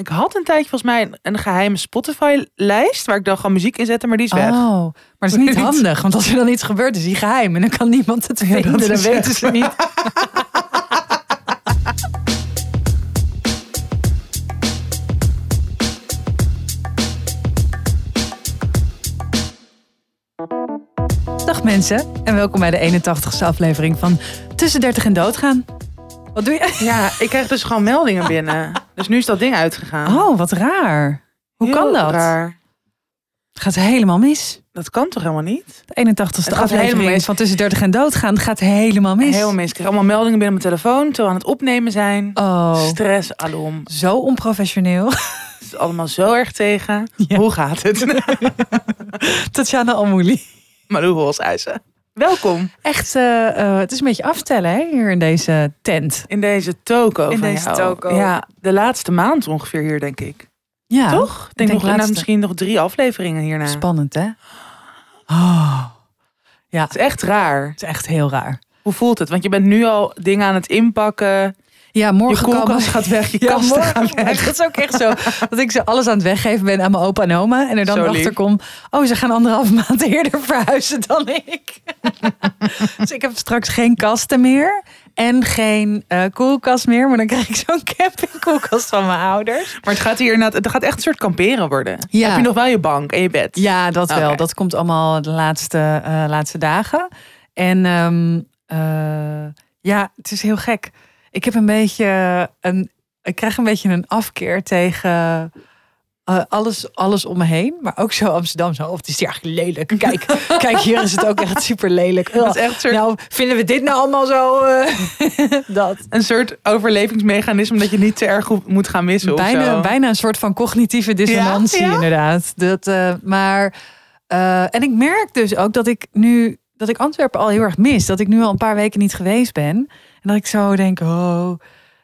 Ik had een tijdje volgens mij een, geheime Spotify-lijst waar ik dan gewoon muziek in zette, maar die is weg. Oh, maar het is niet handig, want als er dan iets gebeurt, is die geheim en dan kan niemand het vinden. dat dan weten ze niet. Dag mensen en welkom bij de 81ste aflevering van Tussen 30 en Doodgaan. Wat doe je? Ja, ik krijg dus gewoon meldingen binnen. Dus nu is dat ding uitgegaan. Oh, wat raar. Hoe Heel kan dat? Raar. Het gaat helemaal mis. Dat kan toch helemaal niet? De 81ste Het gaat helemaal aflevering mis. van Tussen 30 en Doodgaan gaat helemaal mis. Heel mis. Ik krijg allemaal meldingen binnen op mijn telefoon terwijl we aan het opnemen zijn. Oh, Stress, alom. zo onprofessioneel. Het is allemaal zo erg tegen. Ja. Hoe gaat het? Tatjana Almouli. Malou Holshuizen. Welkom Echt, eh, eh, het is een beetje aftellen hè, hier in deze tent. in deze toko In van deze jou. toko. Ja, de laatste maand ongeveer hier, denk ik. Ja, Toch? Ik denk, denk nog, laatste. misschien nog drie afleveringen hierna. spannend hè? Oh, ja, Het is echt raar. het is echt heel raar. Hoe voelt het? Want je bent nu al dingen aan het inpakken. Ja, Je morgen koelkast komen... gaat weg, je Ja, kasten morgen- gaan weg. Dat is ook echt zo. Dat ik ze alles aan het weggeven ben aan mijn opa en oma. En er dan Zo achter lief. kom. Oh, ze gaan anderhalf maand eerder verhuizen dan ik. dus ik heb straks geen kasten meer. En geen eh, koelkast meer. Maar dan krijg ik zo'n campingkoelkast van mijn ouders. Maar het gaat hier het gaat echt een soort kamperen worden. Ja. Heb je nog wel je bank en je bed? Ja, dat wel. Dat komt allemaal de laatste, eh, laatste dagen. En ehm, eh, ja, het is heel gek. Ik heb een beetje een. Ik krijg een beetje een afkeer tegen eh, alles, alles om me heen. Maar ook zo Amsterdam. Zo, of het is hier eigenlijk lelijk. Kijk, kijk, hier is het ook echt super lelijk. Is echt soort, Nou, vinden we dit nou allemaal zo? eh, dat. een soort overlevingsmechanisme dat je niet te erg moet gaan missen. of Bijna, zo. bijna een soort van cognitieve dissonantie, Ja, ja. inderdaad. Dat, eh, maar, en ik merk dus ook dat ik nu, dat ik Antwerpen al heel erg mis. Dat ik nu al een paar weken niet geweest ben. En dat ik zo denk, oh.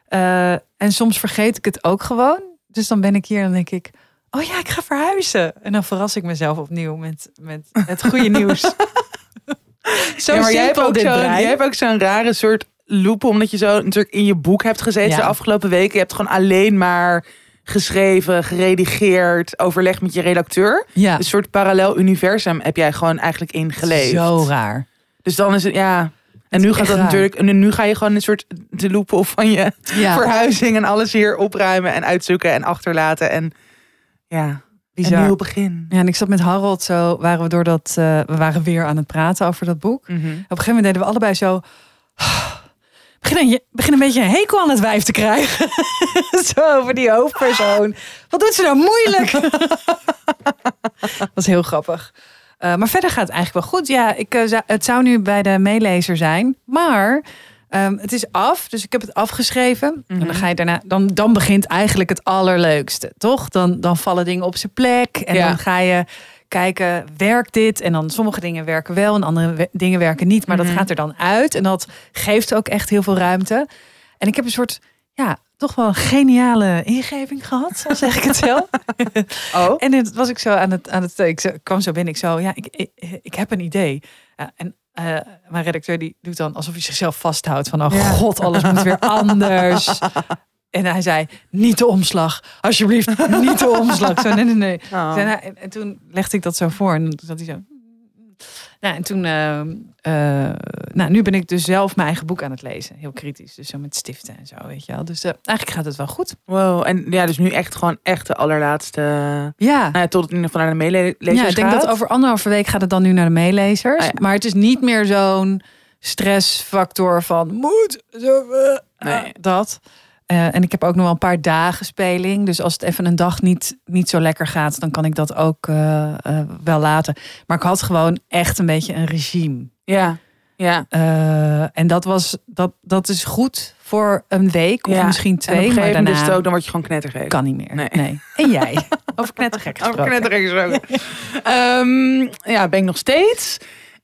eh, en soms vergeet ik het ook gewoon. Dus dan ben ik hier en dan denk ik, oh ja, ik ga verhuizen. En dan verras ik mezelf opnieuw met, met het goede nieuws. zo Ja, maar jij hebt, ook dit jij hebt ook zo'n rare soort loop, omdat je zo natuurlijk in je boek hebt gezeten Ja. de afgelopen weken. Je hebt gewoon alleen maar geschreven, geredigeerd, overlegd met je redacteur. Ja, Een soort parallel universum heb jij gewoon eigenlijk ingeleefd. zo raar. Dus dan is het, ja... En nu gaat dat raar. natuurlijk, en nu ga je gewoon een soort de loop op van je Ja, verhuizing en alles hier opruimen en uitzoeken en achterlaten. En ja, bizar. een nieuw begin. Ja, en ik zat met Harold zo, waren we door dat, eh, we waren weer aan het praten over dat boek. Mhm. Op een gegeven moment deden we allebei zo. Begin een, begin een beetje een hekel aan het wijf te krijgen. zo over die hoofdpersoon. Wat doet ze nou moeilijk? dat was heel grappig. Eh, maar verder gaat het eigenlijk wel goed. Ja, ik, eh, het zou nu bij de meelezer zijn. Maar ehm, het is af. Dus ik heb het afgeschreven. En dan, Mhm. ga je daarna, dan, dan begint eigenlijk het allerleukste. Toch? Dan, dan vallen dingen op zijn plek. En Ja. dan ga je kijken, werkt dit? En dan sommige dingen werken wel en andere we- dingen werken niet. Maar Mhm. dat gaat er dan uit. En dat geeft ook echt heel veel ruimte. En ik heb een soort, ja, toch wel een geniale ingeving gehad. Zo zeg ik het zelf. Oh, En dit was ik zo aan het, aan het ik kwam zo binnen. Ik zo, ja, ik, ik, ik heb een idee. Ja, en eh, mijn redacteur die doet dan alsof hij zichzelf vasthoudt. Van, oh Ja. god, alles moet weer anders. En hij zei, niet de omslag. Alsjeblieft, niet de omslag. Zo, nee, nee, nee. Oh. En, en toen legde ik dat zo voor. En zat hij zo... Nou, en toen... eh, eh, nou, nu ben ik dus zelf mijn eigen boek aan het lezen. Heel kritisch. Dus zo met stiften en zo, weet je wel. Dus eh, eigenlijk gaat het wel goed. wow. En ja, dus nu echt gewoon echt de allerlaatste... Ja. Nou tot het in ieder geval naar de meelezers Ja, ik denk gaat. dat over anderhalve week gaat het dan nu naar de meelezers. Ah, ja. Maar het is niet meer zo'n stressfactor van moet, zo, Nee. ah, dat. Eh, en ik heb ook nog wel een paar dagen speling. Dus als het even een dag niet, niet zo lekker gaat, dan kan ik dat ook eh, eh, wel laten. Maar ik had gewoon echt een beetje een regime. Ja, ja. En dat, was, dat, dat is goed voor een week of Ja. misschien En op twee. een Maar daarna ook, dan word je gewoon knettergek. kan niet meer. Nee. Nee. En jij? Over knettergek Over gesproken. knettergek gesproken. Ehm, ja, ben ik nog steeds.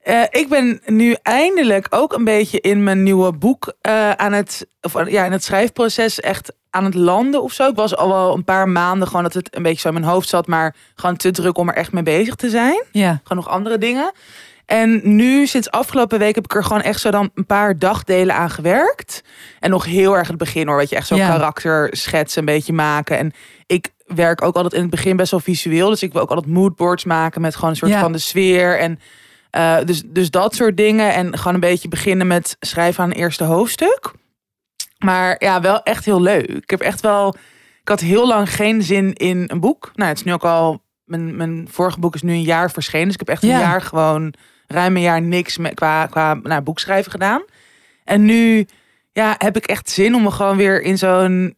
Eh, ik ben nu eindelijk ook een beetje in mijn nieuwe boek eh, aan het, of, eh, ja, in het schrijfproces echt aan het landen of zo. Ik was al wel een paar maanden gewoon dat het een beetje zo in mijn hoofd zat, maar gewoon te druk om er echt mee bezig te zijn. Ja. Gewoon nog andere dingen. En nu, sinds afgelopen week, heb ik er gewoon echt zo dan een paar dagdelen aan gewerkt. En nog heel erg het begin hoor, weet je, echt zo'n Ja. karakterschets een beetje maken. En ik werk ook altijd in het begin best wel visueel. Dus ik wil ook altijd moodboards maken met gewoon een soort Ja. van de sfeer. En eh, dus, dus dat soort dingen. En gewoon een beetje beginnen met schrijven aan een eerste hoofdstuk. Maar ja, wel echt heel leuk. Ik heb echt wel. Ik had heel lang geen zin in een boek. Nou, het is nu ook al. Mijn, mijn vorige boek is nu een jaar verschenen. Dus ik heb echt Ja. een jaar gewoon. ruim een jaar niks met, qua, qua nou, boekschrijven gedaan. En nu ja, heb ik echt zin om me gewoon weer in zo'n.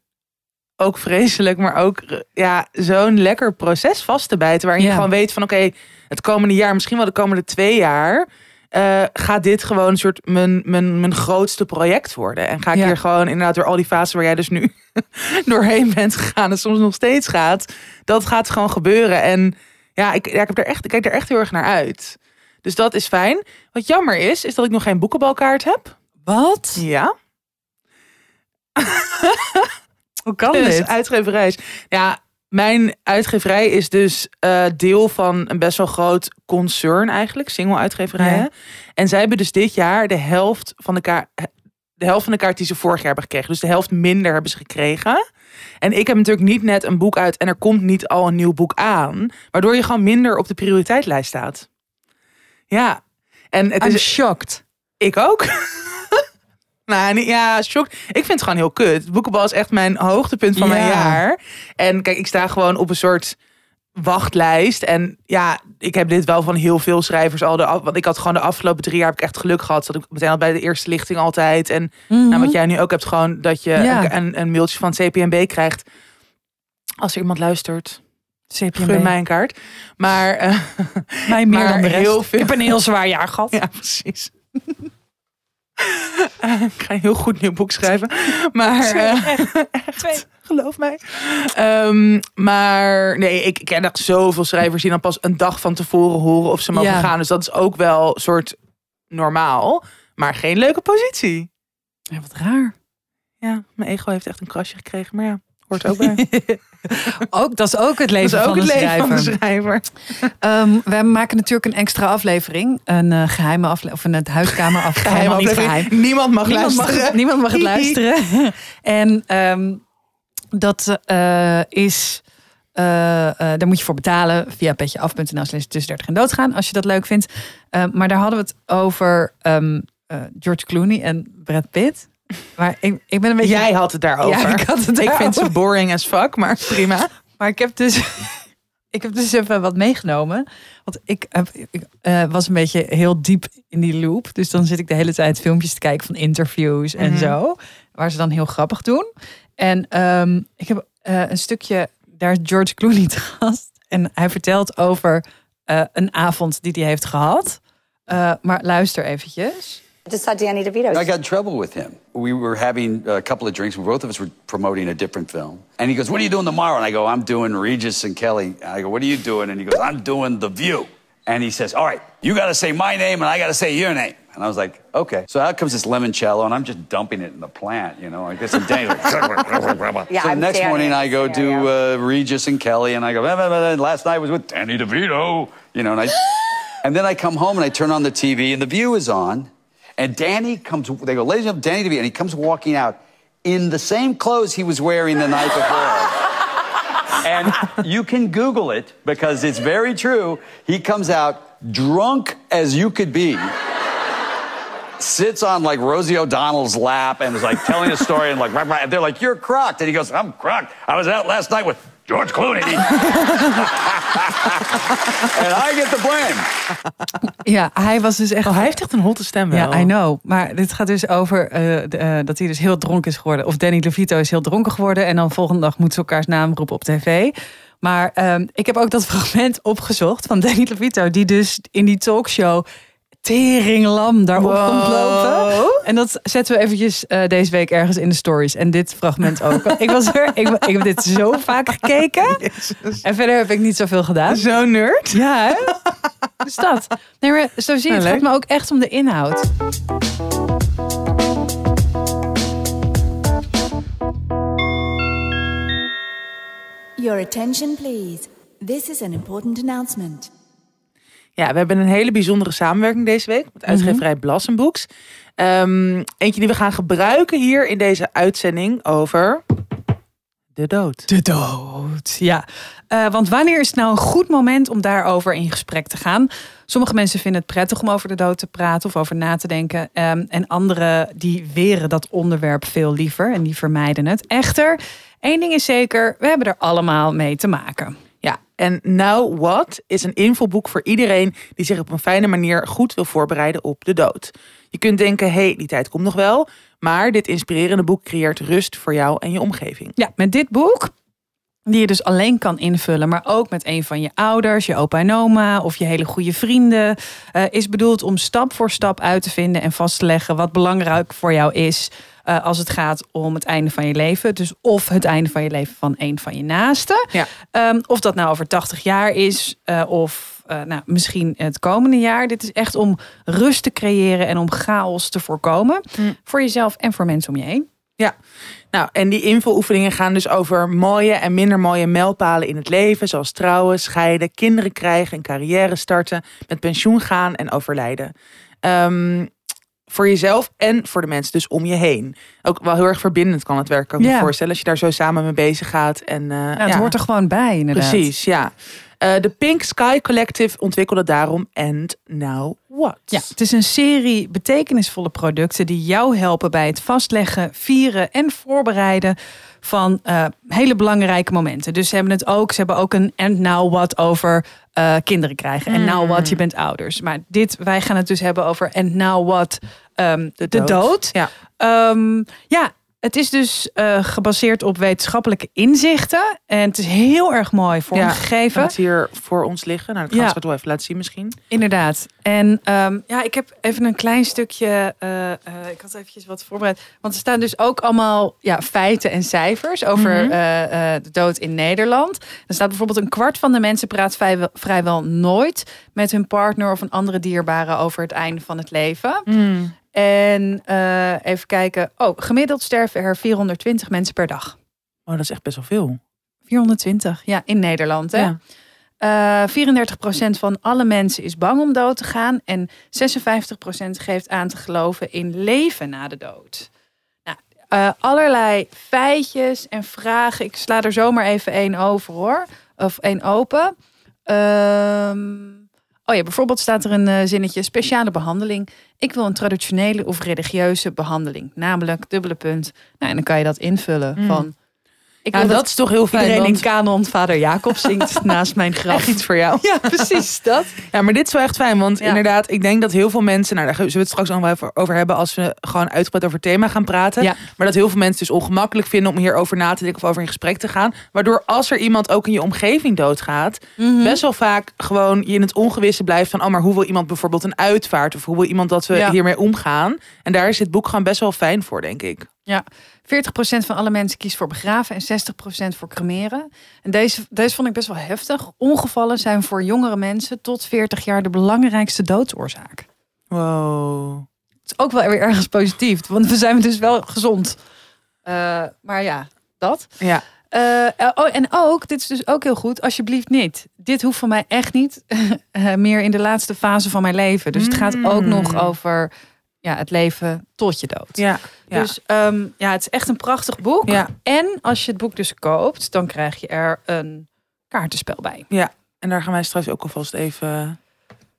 Ook vreselijk, maar ook ja, zo'n lekker proces vast te bijten. Waarin Ja. je gewoon weet van oké, het komende jaar, misschien wel de komende twee jaar. eh, gaat dit gewoon een soort mijn, mijn, mijn grootste project worden. En ga ik Ja. hier gewoon inderdaad door al die fasen waar jij dus nu doorheen bent gegaan en soms nog steeds gaat. Dat gaat gewoon gebeuren. En ja, ik, ja, ik, heb er echt, ik kijk er echt heel erg naar uit. Dus dat is fijn. Wat jammer is, is dat ik nog geen boekenbalkaart heb. Wat? Ja. Hoe kan Dus dit? uitgeverij. Ja, mijn uitgeverij is dus eh, deel van een best wel groot concern eigenlijk, single uitgeverijen. Ja. En zij hebben dus dit jaar de helft van de kaart, de helft van de kaart die ze vorig jaar hebben gekregen. Dus de helft minder hebben ze gekregen. En ik heb natuurlijk niet net een boek uit en er komt niet al een nieuw boek aan, waardoor je gewoon minder op de prioriteitlist staat. Ja. En het I'm is shocked. ik ook. Nou, ja, shock. Ik vind het gewoon heel kut. Boekenbal is echt mijn hoogtepunt van mijn Ja. jaar. En kijk, ik sta gewoon op een soort wachtlijst. En ja, ik heb dit wel van heel veel schrijvers al. De, want ik had gewoon de afgelopen drie jaar heb ik echt geluk gehad. Dat ik meteen al bij de eerste lichting altijd. En nou, wat jij nu ook hebt, gewoon dat je Mhm. Ja. een, een, mailtje van CPMB krijgt. Als er iemand luistert, CPMB. gun mij een kaart. Maar Mij meer maar dan de rest. heel veel- Ik heb een heel zwaar jaar gehad. Ja, precies. Ik ga een heel goed nieuw boek schrijven. Maar eh, echt, geloof mij. Ehm, maar nee, ik ken echt zoveel schrijvers die dan pas een dag van tevoren horen of ze mogen Ja. gaan. Dus dat is ook wel een soort normaal. Maar geen leuke positie. Ja, wat raar. Ja, mijn ego heeft echt een krasje gekregen. Maar ja, hoort ook bij. Ook, dat is ook het leven ook van het een leven van de schrijver. schrijver. Ehm, wij maken natuurlijk een extra aflevering. Een eh, geheime aflevering. Of een huiskamer aflevering. Geheim geheim. Niemand mag Niemand luisteren. niemand mag het luisteren. en ehm, dat eh, is... eh, daar moet je voor betalen via petjeaf.nl slash tussen 30 en doodgaan. Als je dat leuk vindt. Eh, maar daar hadden we het over ehm, George Clooney en Brad Pitt. Maar ik, ik ben een beetje... Jij had het daarover. Ja, ik had het Ik vind ze boring as fuck, maar prima. Maar ik heb dus, ik heb dus even wat meegenomen. Want ik, heb, ik eh, was een beetje heel diep in die loop. Dus dan zit ik de hele tijd filmpjes te kijken van interviews en Mhm. zo. Waar ze dan heel grappig doen. En ehm, ik heb eh, een stukje, daar is George Clooney te gast. En hij vertelt over eh, een avond die hij heeft gehad. Eh, maar luister eventjes. I just saw Danny DeVito. I got in trouble with him. We were having a couple of drinks. Both of us were promoting a different film. And he goes, What are you doing tomorrow? And I go, I'm doing Regis and Kelly. And I go, What are you doing? And he goes, I'm doing The View. And he says, All right, you got to say my name and I got to say your name. And I was like, Okay. So out comes this limoncello and I'm just dumping it in the plant, you know. I guess I'm Danny. Like, Yeah, so I'm next Danny morning I go this do uh, Regis and Kelly and I go, "Blah, blah, blah, blah." last night was with Danny DeVito, you know. And, I, and then I come home and I turn on the TV and The View is on. And Danny comes, they go, ladies and gentlemen, Danny DeVito. And he comes walking out in the same clothes he was wearing the night before. and you can Google it because it's very true. He comes out drunk as you could be. Sits on like Rosie O'Donnell's lap and is like telling a story and like, rah, rah, and they're like, you're crocked. And he goes, I'm crocked. I was out last night with George Clooney. and I get the blame. Ja, hij was dus echt Oh, hij heeft echt een hotte stem wel. Ja, I know. Maar dit gaat dus over eh, de, eh, dat hij dus heel dronken is geworden. Of Danny DeVito is heel dronken geworden. En dan volgende dag moeten ze elkaars naam roepen op tv. Maar ehm, ik heb ook dat fragment opgezocht van Danny DeVito. Die dus in die talkshow teringlam daarop Wow. komt lopen. En dat zetten we eventjes eh, deze week ergens in de stories. En dit fragment ook. ik, was er, ik, ik heb dit zo vaak gekeken. Jezus. En verder heb ik niet zoveel gedaan. Zo nerd. Ja, hè? Dus dat. Nee, maar zo zie je, Ja, het gaat me ook echt om de inhoud. Your attention, please. This is an important announcement. Ja, we hebben een hele bijzondere samenwerking deze week met uitgeverij Blassenboeks. Ehm, eentje die we gaan gebruiken hier in deze uitzending over de dood. De dood, ja. Eh, want wanneer is het nou een goed moment om daarover in gesprek te gaan? Sommige mensen vinden het prettig om over de dood te praten of over na te denken. Ehm, en anderen die weren dat onderwerp veel liever en die vermijden het. Echter, één ding is zeker, we hebben er allemaal mee te maken. En Now What is een infoboek voor iedereen die zich op een fijne manier goed wil voorbereiden op de dood. Je kunt denken, hé, hey, die tijd komt nog wel. Maar dit inspirerende boek creëert rust voor jou en je omgeving. Ja, met dit boek, die je dus alleen kan invullen, maar ook met een van je ouders, je opa en oma of je hele goede vrienden, eh, is bedoeld om stap voor stap uit te vinden en vast te leggen wat belangrijk voor jou is eh, als het gaat om het einde van je leven. Dus of het einde van je leven van een van je naasten. Ja. Ehm, of dat nou over 80 jaar is eh, of eh, nou, misschien het komende jaar. Dit is echt om rust te creëren en om chaos te voorkomen. Mm. Voor jezelf en voor mensen om je heen. Nou, en die infooefeningen gaan dus over mooie en minder mooie mijlpalen in het leven, zoals trouwen, scheiden, kinderen krijgen, een carrière starten, met pensioen gaan en overlijden. Ehm, voor jezelf en voor de mensen dus om je heen. Ook wel heel erg verbindend kan het werk, kan ik me Ja. voorstellen, als je daar zo samen mee bezig gaat. En, eh, Ja, het hoort er gewoon bij, inderdaad. Precies, ja. Eh, de Pink Sky Collective ontwikkelde daarom And Now What? Ja, het is een serie betekenisvolle producten die jou helpen bij het vastleggen, vieren en voorbereiden van eh, hele belangrijke momenten. Dus ze hebben het ook, ze hebben ook een and now what over eh, kinderen krijgen. En now what je bent ouders. Maar dit, wij gaan het dus hebben over and now what ehm, de, dood. Ja. Ehm, ja, het is dus eh, gebaseerd op wetenschappelijke inzichten. En het is heel erg mooi vormgegeven. Het hier voor ons liggen. Nou, dat gaan Ja. we wel even laten zien misschien. Inderdaad. En ehm, ja, ik heb even een klein stukje. eh, eh, ik had eventjes wat voorbereid. Want er staan dus ook allemaal ja, feiten en cijfers over Mhm. de dood in Nederland. Er staat bijvoorbeeld een kwart van de mensen praat vrijwel, vrijwel nooit met hun partner of een andere dierbare over het einde van het leven. En eh, even kijken. Oh, gemiddeld sterven er 420 mensen per dag. Oh, dat is echt best wel veel. 420, ja, in Nederland. Hè? Ja. Eh 34% van alle mensen is bang om dood te gaan. En 56% geeft aan te geloven in leven na de dood. Nou, eh, allerlei feitjes en vragen. Ik sla er zomaar even één over hoor. Of één open. Ehm, oh ja, bijvoorbeeld staat er een eh, zinnetje. Speciale behandeling. Ik wil een traditionele of religieuze behandeling. Namelijk, dubbele punt. Nou, en dan kan je dat invullen Mm. van... Ik Ja, dat is toch heel fijn. Iedereen in kanon vader Jacob zingt naast mijn graf. iets voor jou. Ja, precies dat. Ja, maar dit is wel echt fijn. Want Ja. inderdaad, ik denk dat heel veel mensen... Nou, daar zullen we het straks nog wel over hebben... als we gewoon uitgebreid over het thema gaan praten. Ja. Maar dat heel veel mensen dus ongemakkelijk vinden... om hierover na te denken of over in gesprek te gaan. Waardoor als er iemand ook in je omgeving doodgaat... Mhm. best wel vaak gewoon je in het ongewisse blijft van... oh, maar hoe wil iemand bijvoorbeeld een uitvaart? Of hoe wil iemand dat we hiermee omgaan? En daar is dit boek gewoon best wel fijn voor, denk ik. Ja, 40% van alle mensen kiest voor begraven en 60% voor cremeren. En deze, deze vond ik best wel heftig. Ongevallen zijn voor jongere mensen tot 40 jaar de belangrijkste doodsoorzaak. Wow. Het is ook wel weer ergens positief, want we zijn dus wel gezond. Eh, maar ja, dat. Ja. Eh, oh, en ook, dit is dus ook heel goed, alsjeblieft niet. Dit hoeft van mij echt niet eh, meer in de laatste fase van mijn leven. Dus het gaat ook nog over ja, het leven tot je dood. Ja. Ja. Dus ehm, ja, het is echt een prachtig boek. Ja. En als je het boek dus koopt, dan krijg je er een kaartenspel bij. En daar gaan wij straks ook alvast even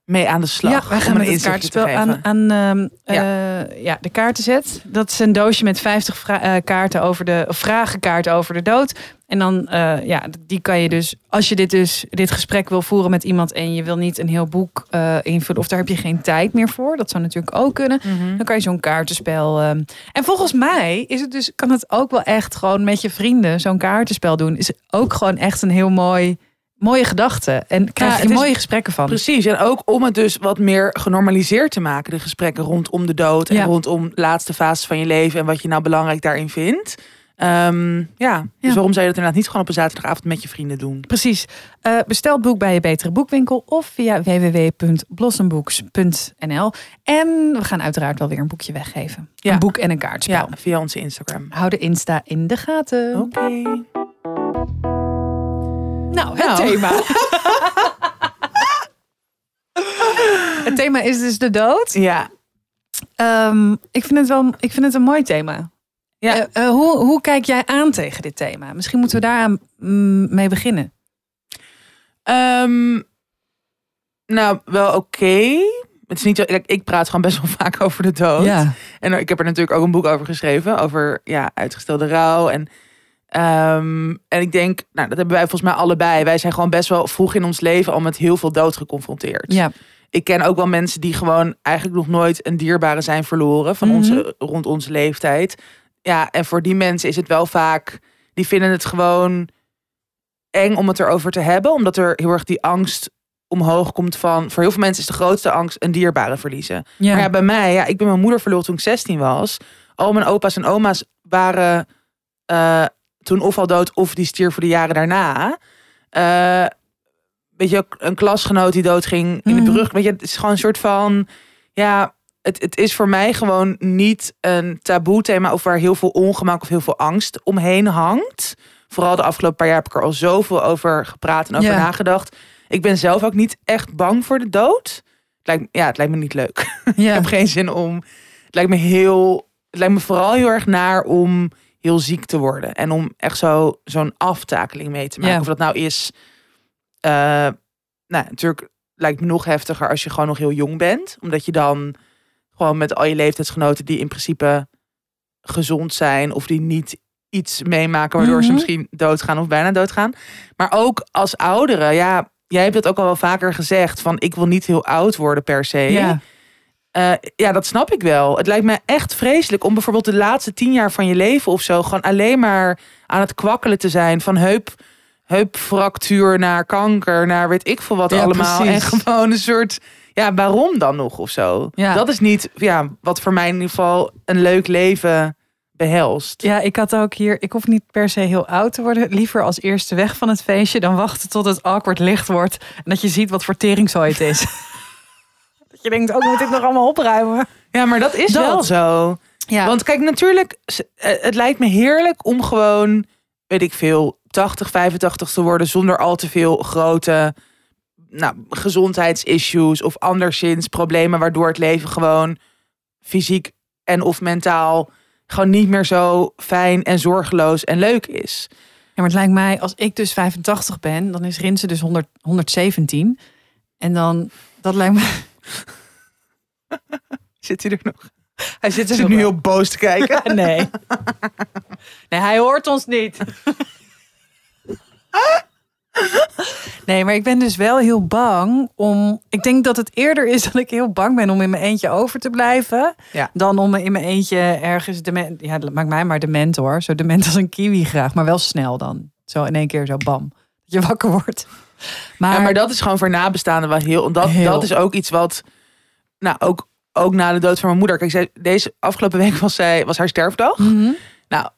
mee aan de slag. ja, wij gaan met een het geven. aan, aan ehm, eh, ja, de kaartenzet. Dat is een doosje met 50 vra- eh, kaarten over de, vragenkaarten over de dood. En dan, eh, ja, die kan je dus, als je dit dus, dit gesprek wil voeren met iemand en je wil niet een heel boek invullen, of daar heb je geen tijd meer voor, dat zou natuurlijk ook kunnen. Mhm. Dan kan je zo'n kaartenspel. ehm, En volgens mij is het dus, kan het ook wel echt gewoon met je vrienden zo'n kaartenspel doen. Is ook gewoon echt een heel mooi, mooie gedachte. En krijg je is- mooie gesprekken van. Precies, en ook om het dus wat meer genormaliseerd te maken, de gesprekken rondom de dood en Ja. rondom laatste fases van je leven en wat je nou belangrijk daarin vindt. Ehm, ja, dus waarom zou je dat inderdaad niet gewoon op een zaterdagavond met je vrienden doen? Precies. Eh, bestel het boek bij je betere boekwinkel of via www.blossomboeks.nl. En we gaan uiteraard wel weer een boekje weggeven. Ja. Een boek en een kaartspel. Ja, via onze Instagram. Hou de Insta in de gaten. Oké. Nou, het Nou. thema. het thema is dus de dood. Ja. Ehm, ik, vind het wel, ik vind het een mooi thema. Ja. Eh, eh, hoe, hoe kijk jij aan tegen dit thema? Misschien moeten we daar mm, mee beginnen. Ehm, nou, wel oké. Het is niet zo. Kijk, ik praat gewoon best wel vaak over de dood. En ik heb er natuurlijk ook een boek over geschreven. Over ja, uitgestelde rouw. En, ehm, en ik denk, nou, dat hebben wij volgens mij allebei. Wij zijn gewoon best wel vroeg in ons leven al met heel veel dood geconfronteerd. ja. Ik ken ook wel mensen die gewoon eigenlijk nog nooit een dierbare zijn verloren. Van Mhm. onze, rond onze leeftijd. Ja, en voor die mensen is het wel vaak. Die vinden het gewoon eng om het erover te hebben. Omdat er heel erg die angst omhoog komt van. Voor heel veel mensen is de grootste angst een dierbare verliezen. Ja. Maar ja, bij mij, ja, ik ben mijn moeder verloren toen ik 16 was. Al mijn opa's en oma's waren eh, toen of al dood of die stierven de jaren daarna. Eh, weet je, een klasgenoot die doodging in de Mhm. brug. Weet je, het is gewoon een soort van, ja, het, het is voor mij gewoon niet een taboe thema of waar heel veel ongemak of heel veel angst omheen hangt. Vooral de afgelopen paar jaar heb ik er al zoveel over gepraat en over Ja. nagedacht. Ik ben zelf ook niet echt bang voor de dood. Het lijkt, ja, het lijkt me niet leuk. Ik Ja. heb geen zin om. Het lijkt me heel. Het lijkt me vooral heel erg naar om heel ziek te worden. En om echt zo, zo'n aftakeling mee te maken. Ja. Of dat nou is. eh, nou, natuurlijk lijkt me nog heftiger als je gewoon nog heel jong bent. Omdat je dan gewoon met al je leeftijdsgenoten die in principe gezond zijn. Of die niet iets meemaken waardoor ze Mhm. misschien doodgaan of bijna doodgaan. Maar ook als ouderen, ja. Jij hebt het ook al wel vaker gezegd. Van ik wil niet heel oud worden per se. Ja. Eh, ja, dat snap ik wel. Het lijkt me echt vreselijk om bijvoorbeeld de laatste tien jaar van je leven of zo gewoon alleen maar aan het kwakkelen te zijn van heup, heupfractuur naar kanker, naar weet ik veel wat Ja, allemaal. precies. En gewoon een soort, ja, waarom dan nog of zo? Ja. Dat is niet, ja, wat voor mij in ieder geval een leuk leven behelst. Ja, ik had ook hier, ik hoef niet per se heel oud te worden. Liever als eerste weg van het feestje dan wachten tot het awkward licht wordt. En dat je ziet wat voor teringzooi het is. je denkt, ook moet ik nog allemaal opruimen. Ja, maar dat is Dat. wel zo. Ja, Want kijk, natuurlijk, eh, het lijkt me heerlijk om gewoon, weet ik veel, 80, 85 te worden zonder al te veel grote nou, gezondheidsissues of anderszins problemen, waardoor het leven gewoon fysiek en of mentaal gewoon niet meer zo fijn en zorgeloos en leuk is. Ja, maar het lijkt mij, als ik dus 85 ben, dan is Rinse dus 100, 117. En dan, dat lijkt me... Zit hij er nog? Hij zit Zit nu heel boos te kijken. Nee. Nee, hij hoort ons niet. Nee, maar ik ben dus wel heel bang om. Ik denk dat het eerder is dat ik heel bang ben om in mijn eentje over te blijven. Ja. Dan om in mijn eentje ergens de Ja, dat maakt mij maar dement hoor. Zo dement als een kiwi graag. Maar wel snel dan. Zo in één keer zo bam. Dat je wakker wordt. Maar, Ja, maar dat is gewoon voor nabestaanden wel heel. Dat, Heel. dat is ook iets wat. Nou, ook, ook na de dood van mijn moeder. Kijk, zij, deze afgelopen week was, zij, was haar sterfdag. Mhm. Nou,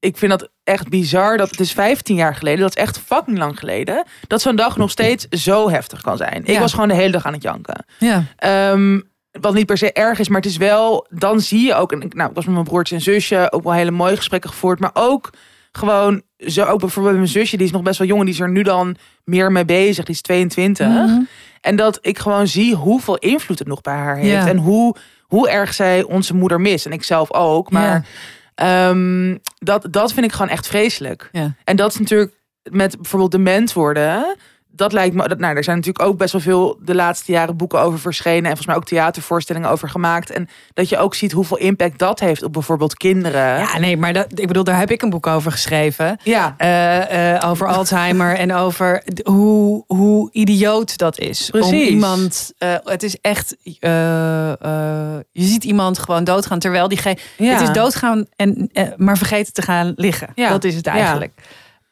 ik vind dat echt bizar. Dat het is 15 jaar geleden. Dat is echt fucking lang geleden. Dat zo'n dag nog steeds zo heftig kan zijn. Ik was gewoon de hele dag aan het janken. Ja. Ehm, wat niet per se erg is, maar het is wel. Dan zie je ook. En nou, ik was met mijn broertje en zusje ook wel hele mooie gesprekken gevoerd. Maar ook gewoon. Zo ook bijvoorbeeld mijn zusje, die is nog best wel jong. Die is er nu dan meer mee bezig. Die is 22. Mhm. En dat ik gewoon zie hoeveel invloed het nog bij haar heeft. Ja. En hoe, hoe erg zij onze moeder mist. En ik zelf ook. Maar ehm, dat, dat vind ik gewoon echt vreselijk. Ja. En dat is natuurlijk met bijvoorbeeld dement worden. Dat lijkt me. Dat, nou, er zijn natuurlijk ook best wel veel de laatste jaren boeken over verschenen. En volgens mij ook theatervoorstellingen over gemaakt. En dat je ook ziet hoeveel impact dat heeft op bijvoorbeeld kinderen. Ja, nee, maar dat, ik bedoel, daar heb ik een boek over geschreven. Ja. Eh, eh, over Alzheimer en over hoe, hoe idioot dat is. Om Precies. iemand, eh, het is echt, je ziet iemand gewoon doodgaan terwijl die geen, Ja. het is doodgaan en maar vergeten te gaan liggen. Ja. Dat is het eigenlijk.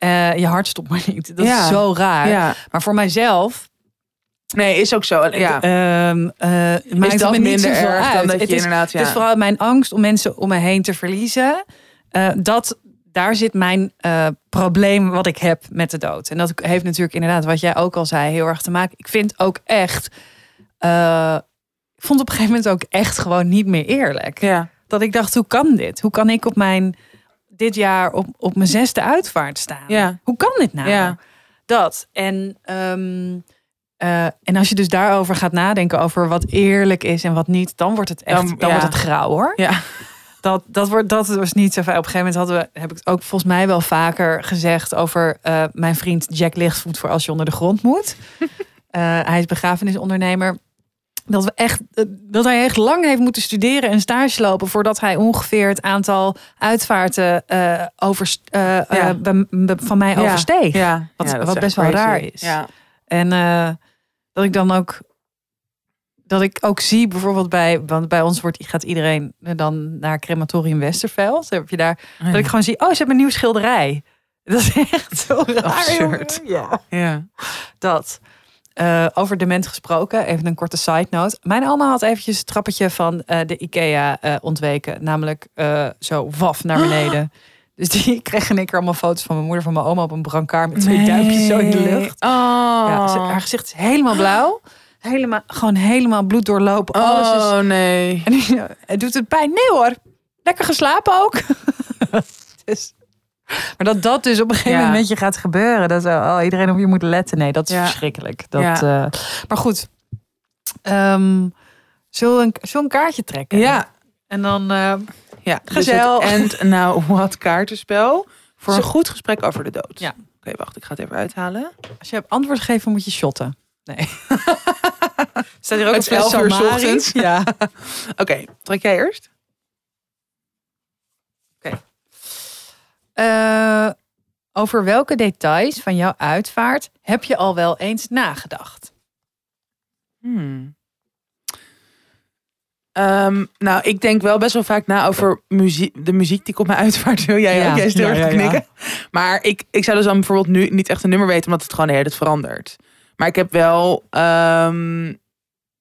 Eh, je hart stopt maar niet. Dat Ja. is zo raar. ja. Maar voor mijzelf Nee, is ook zo. Ja. eh, maakt is dat me minder erg dan dat het je is, inderdaad. Ja. het is vooral mijn angst om mensen om me heen te verliezen. Eh, dat daar zit mijn probleem wat ik heb met de dood. En dat heeft natuurlijk inderdaad, wat jij ook al zei, heel erg te maken. Ik vind ook echt, ik vond op een gegeven moment ook echt gewoon niet meer eerlijk. Ja. Dat ik dacht, hoe kan dit? Hoe kan ik op mijn, dit jaar op, op mijn zesde uitvaart staan? Ja. Hoe kan dit nou? Ja. Dat. En, ehm, eh, en als je dus daarover gaat nadenken, over wat eerlijk is en wat niet, dan wordt het echt, Dan- dan, ja. wordt het grauw hoor. Ja. Dat, dat, wordt, dat was niet zo fijn. Op een gegeven moment hadden we, heb ik het ook volgens mij wel vaker gezegd over eh, mijn vriend Jack Lichtvoet voor als je onder de grond moet. Eh, hij is begrafenisondernemer. Dat, we echt, eh, dat hij echt lang heeft moeten studeren en stage lopen voordat hij ongeveer het aantal uitvaarten eh, over, eh, Ja. van mij oversteeg. Ja. Wat- is wat echt best wel raar is. En dat ik dan ook. Dat ik ook zie bijvoorbeeld bij. Want bij ons wordt, gaat iedereen dan naar Crematorium Westerveld. Heb je daar. Dat ik gewoon zie. Oh, ze hebben een nieuw schilderij. Dat is echt zo raar. Absurd. Ja. Ja. Dat. Eh, over dement gesproken, even een korte side note. Mijn oma had eventjes het trappetje van eh, de IKEA eh, ontweken. Namelijk zo waf naar beneden. Dus die kreeg in één keer allemaal foto's van mijn moeder, van mijn oma op een brancard met twee duimpjes zo in de lucht. Oh. Ja, ze- haar gezicht is helemaal blauw. Helemaal, gewoon helemaal bloed doorlopen. Alles is, Oh nee. en het doet het pijn? Nee hoor. Lekker geslapen ook. dus, maar dat dat dus op een gegeven Ja. moment je gaat gebeuren. Dat oh, iedereen op je moet letten. Nee, dat is Ja. verschrikkelijk. Dat, Ja. eh, maar goed. Ehm zullen, we een, kaartje trekken? Ja. En dan... eh, Ja. Dus het And Now What kaartenspel. Voor een goed gesprek over de dood. Ja. Oké, wacht. Ik ga het even uithalen. als je hebt antwoord gegeven, moet je shotten. Nee. Staat hier ook Het een is fles 11 uur ochtends. Ja. Oké, trek jij eerst? Eh, over welke details van jouw uitvaart heb je al wel eens nagedacht? Hmm. Ehm, nou, ik denk wel best wel vaak na over muziek, de muziek die ik op mijn uitvaart wil. Jij Ja. ook, jij is heel Ja, erg ja, te knikken. Maar ik, ik zou dus dan bijvoorbeeld nu niet echt een nummer weten, omdat het gewoon de hele tijd verandert. Maar ik heb wel... ehm,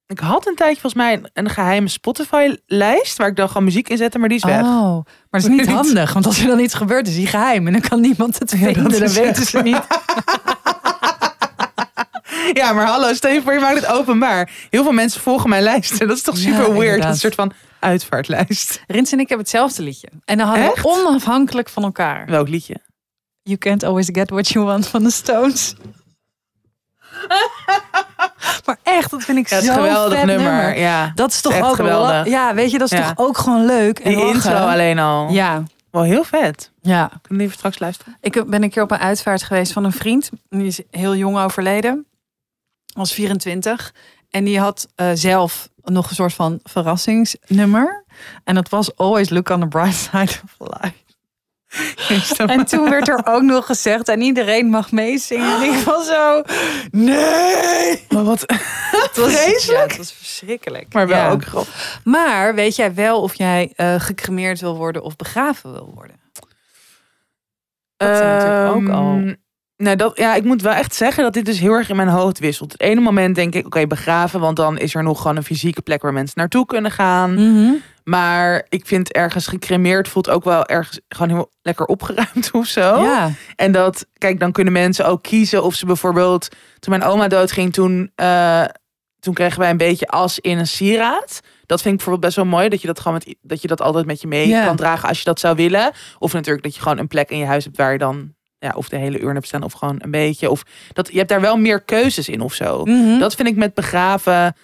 ik had een tijdje volgens mij een, een geheime Spotify-lijst... waar ik dan gewoon muziek in zette, maar die is weg. Oh, maar dat is niet handig. Want als er dan iets gebeurt, is die geheim. En dan kan niemand het Ja, vinden. dat dan weten ze niet. Ja, maar hallo, stel je voor, je maakt het openbaar. Heel veel mensen volgen mijn lijsten. Dat is toch Ja, super weird? Een soort van uitvaartlijst. Rins en ik hebben hetzelfde liedje. En dan hadden Echt? we onafhankelijk van elkaar. Welk liedje? You can't always get what you want van de Stones. maar echt, dat vind ik Ja, een geweldig vet nummer. Ja, Dat is toch echt ook geweldig. wel- Ja, weet je, dat is Ja. toch ook gewoon leuk. En Die lachen. intro alleen al. Ja, Wel heel vet. ja. Kunnen we liever straks luisteren? Ik ben een keer op een uitvaart geweest van een vriend. Die is heel jong overleden. Was 24. En die had eh, zelf nog een soort van verrassingsnummer. En dat was Always Look on the Bright Side of Life. En toen werd er ook nog gezegd, en iedereen mag meezingen. En ik was zo, nee! Maar wat Het was, Vreselijk. Ja, het was verschrikkelijk. Maar wel Ja. ook grappig. Maar weet jij wel of jij eh, gecremeerd wil worden of begraven wil worden? Dat is natuurlijk ook al- Ehm, Nee, dat, ja, ik moet wel echt zeggen dat dit dus heel erg in mijn hoofd wisselt. Het ene moment denk ik, oké, begraven, want dan is er nog gewoon een fysieke plek waar mensen naartoe kunnen gaan. Mm. Maar ik vind ergens gecremeerd voelt ook wel ergens gewoon heel lekker opgeruimd of zo. Ja. En dat, kijk, dan kunnen mensen ook kiezen of ze bijvoorbeeld, toen mijn oma doodging, toen, eh, toen kregen wij een beetje as in een sieraad. Dat vind ik bijvoorbeeld best wel mooi, dat je dat gewoon met, dat je dat altijd met je mee Ja. kan dragen als je dat zou willen. Of natuurlijk dat je gewoon een plek in je huis hebt waar je dan, ja, of de hele urn hebt staan of gewoon een beetje. Of dat je hebt daar wel meer keuzes in of zo. Mhm. Dat vind ik met begraven,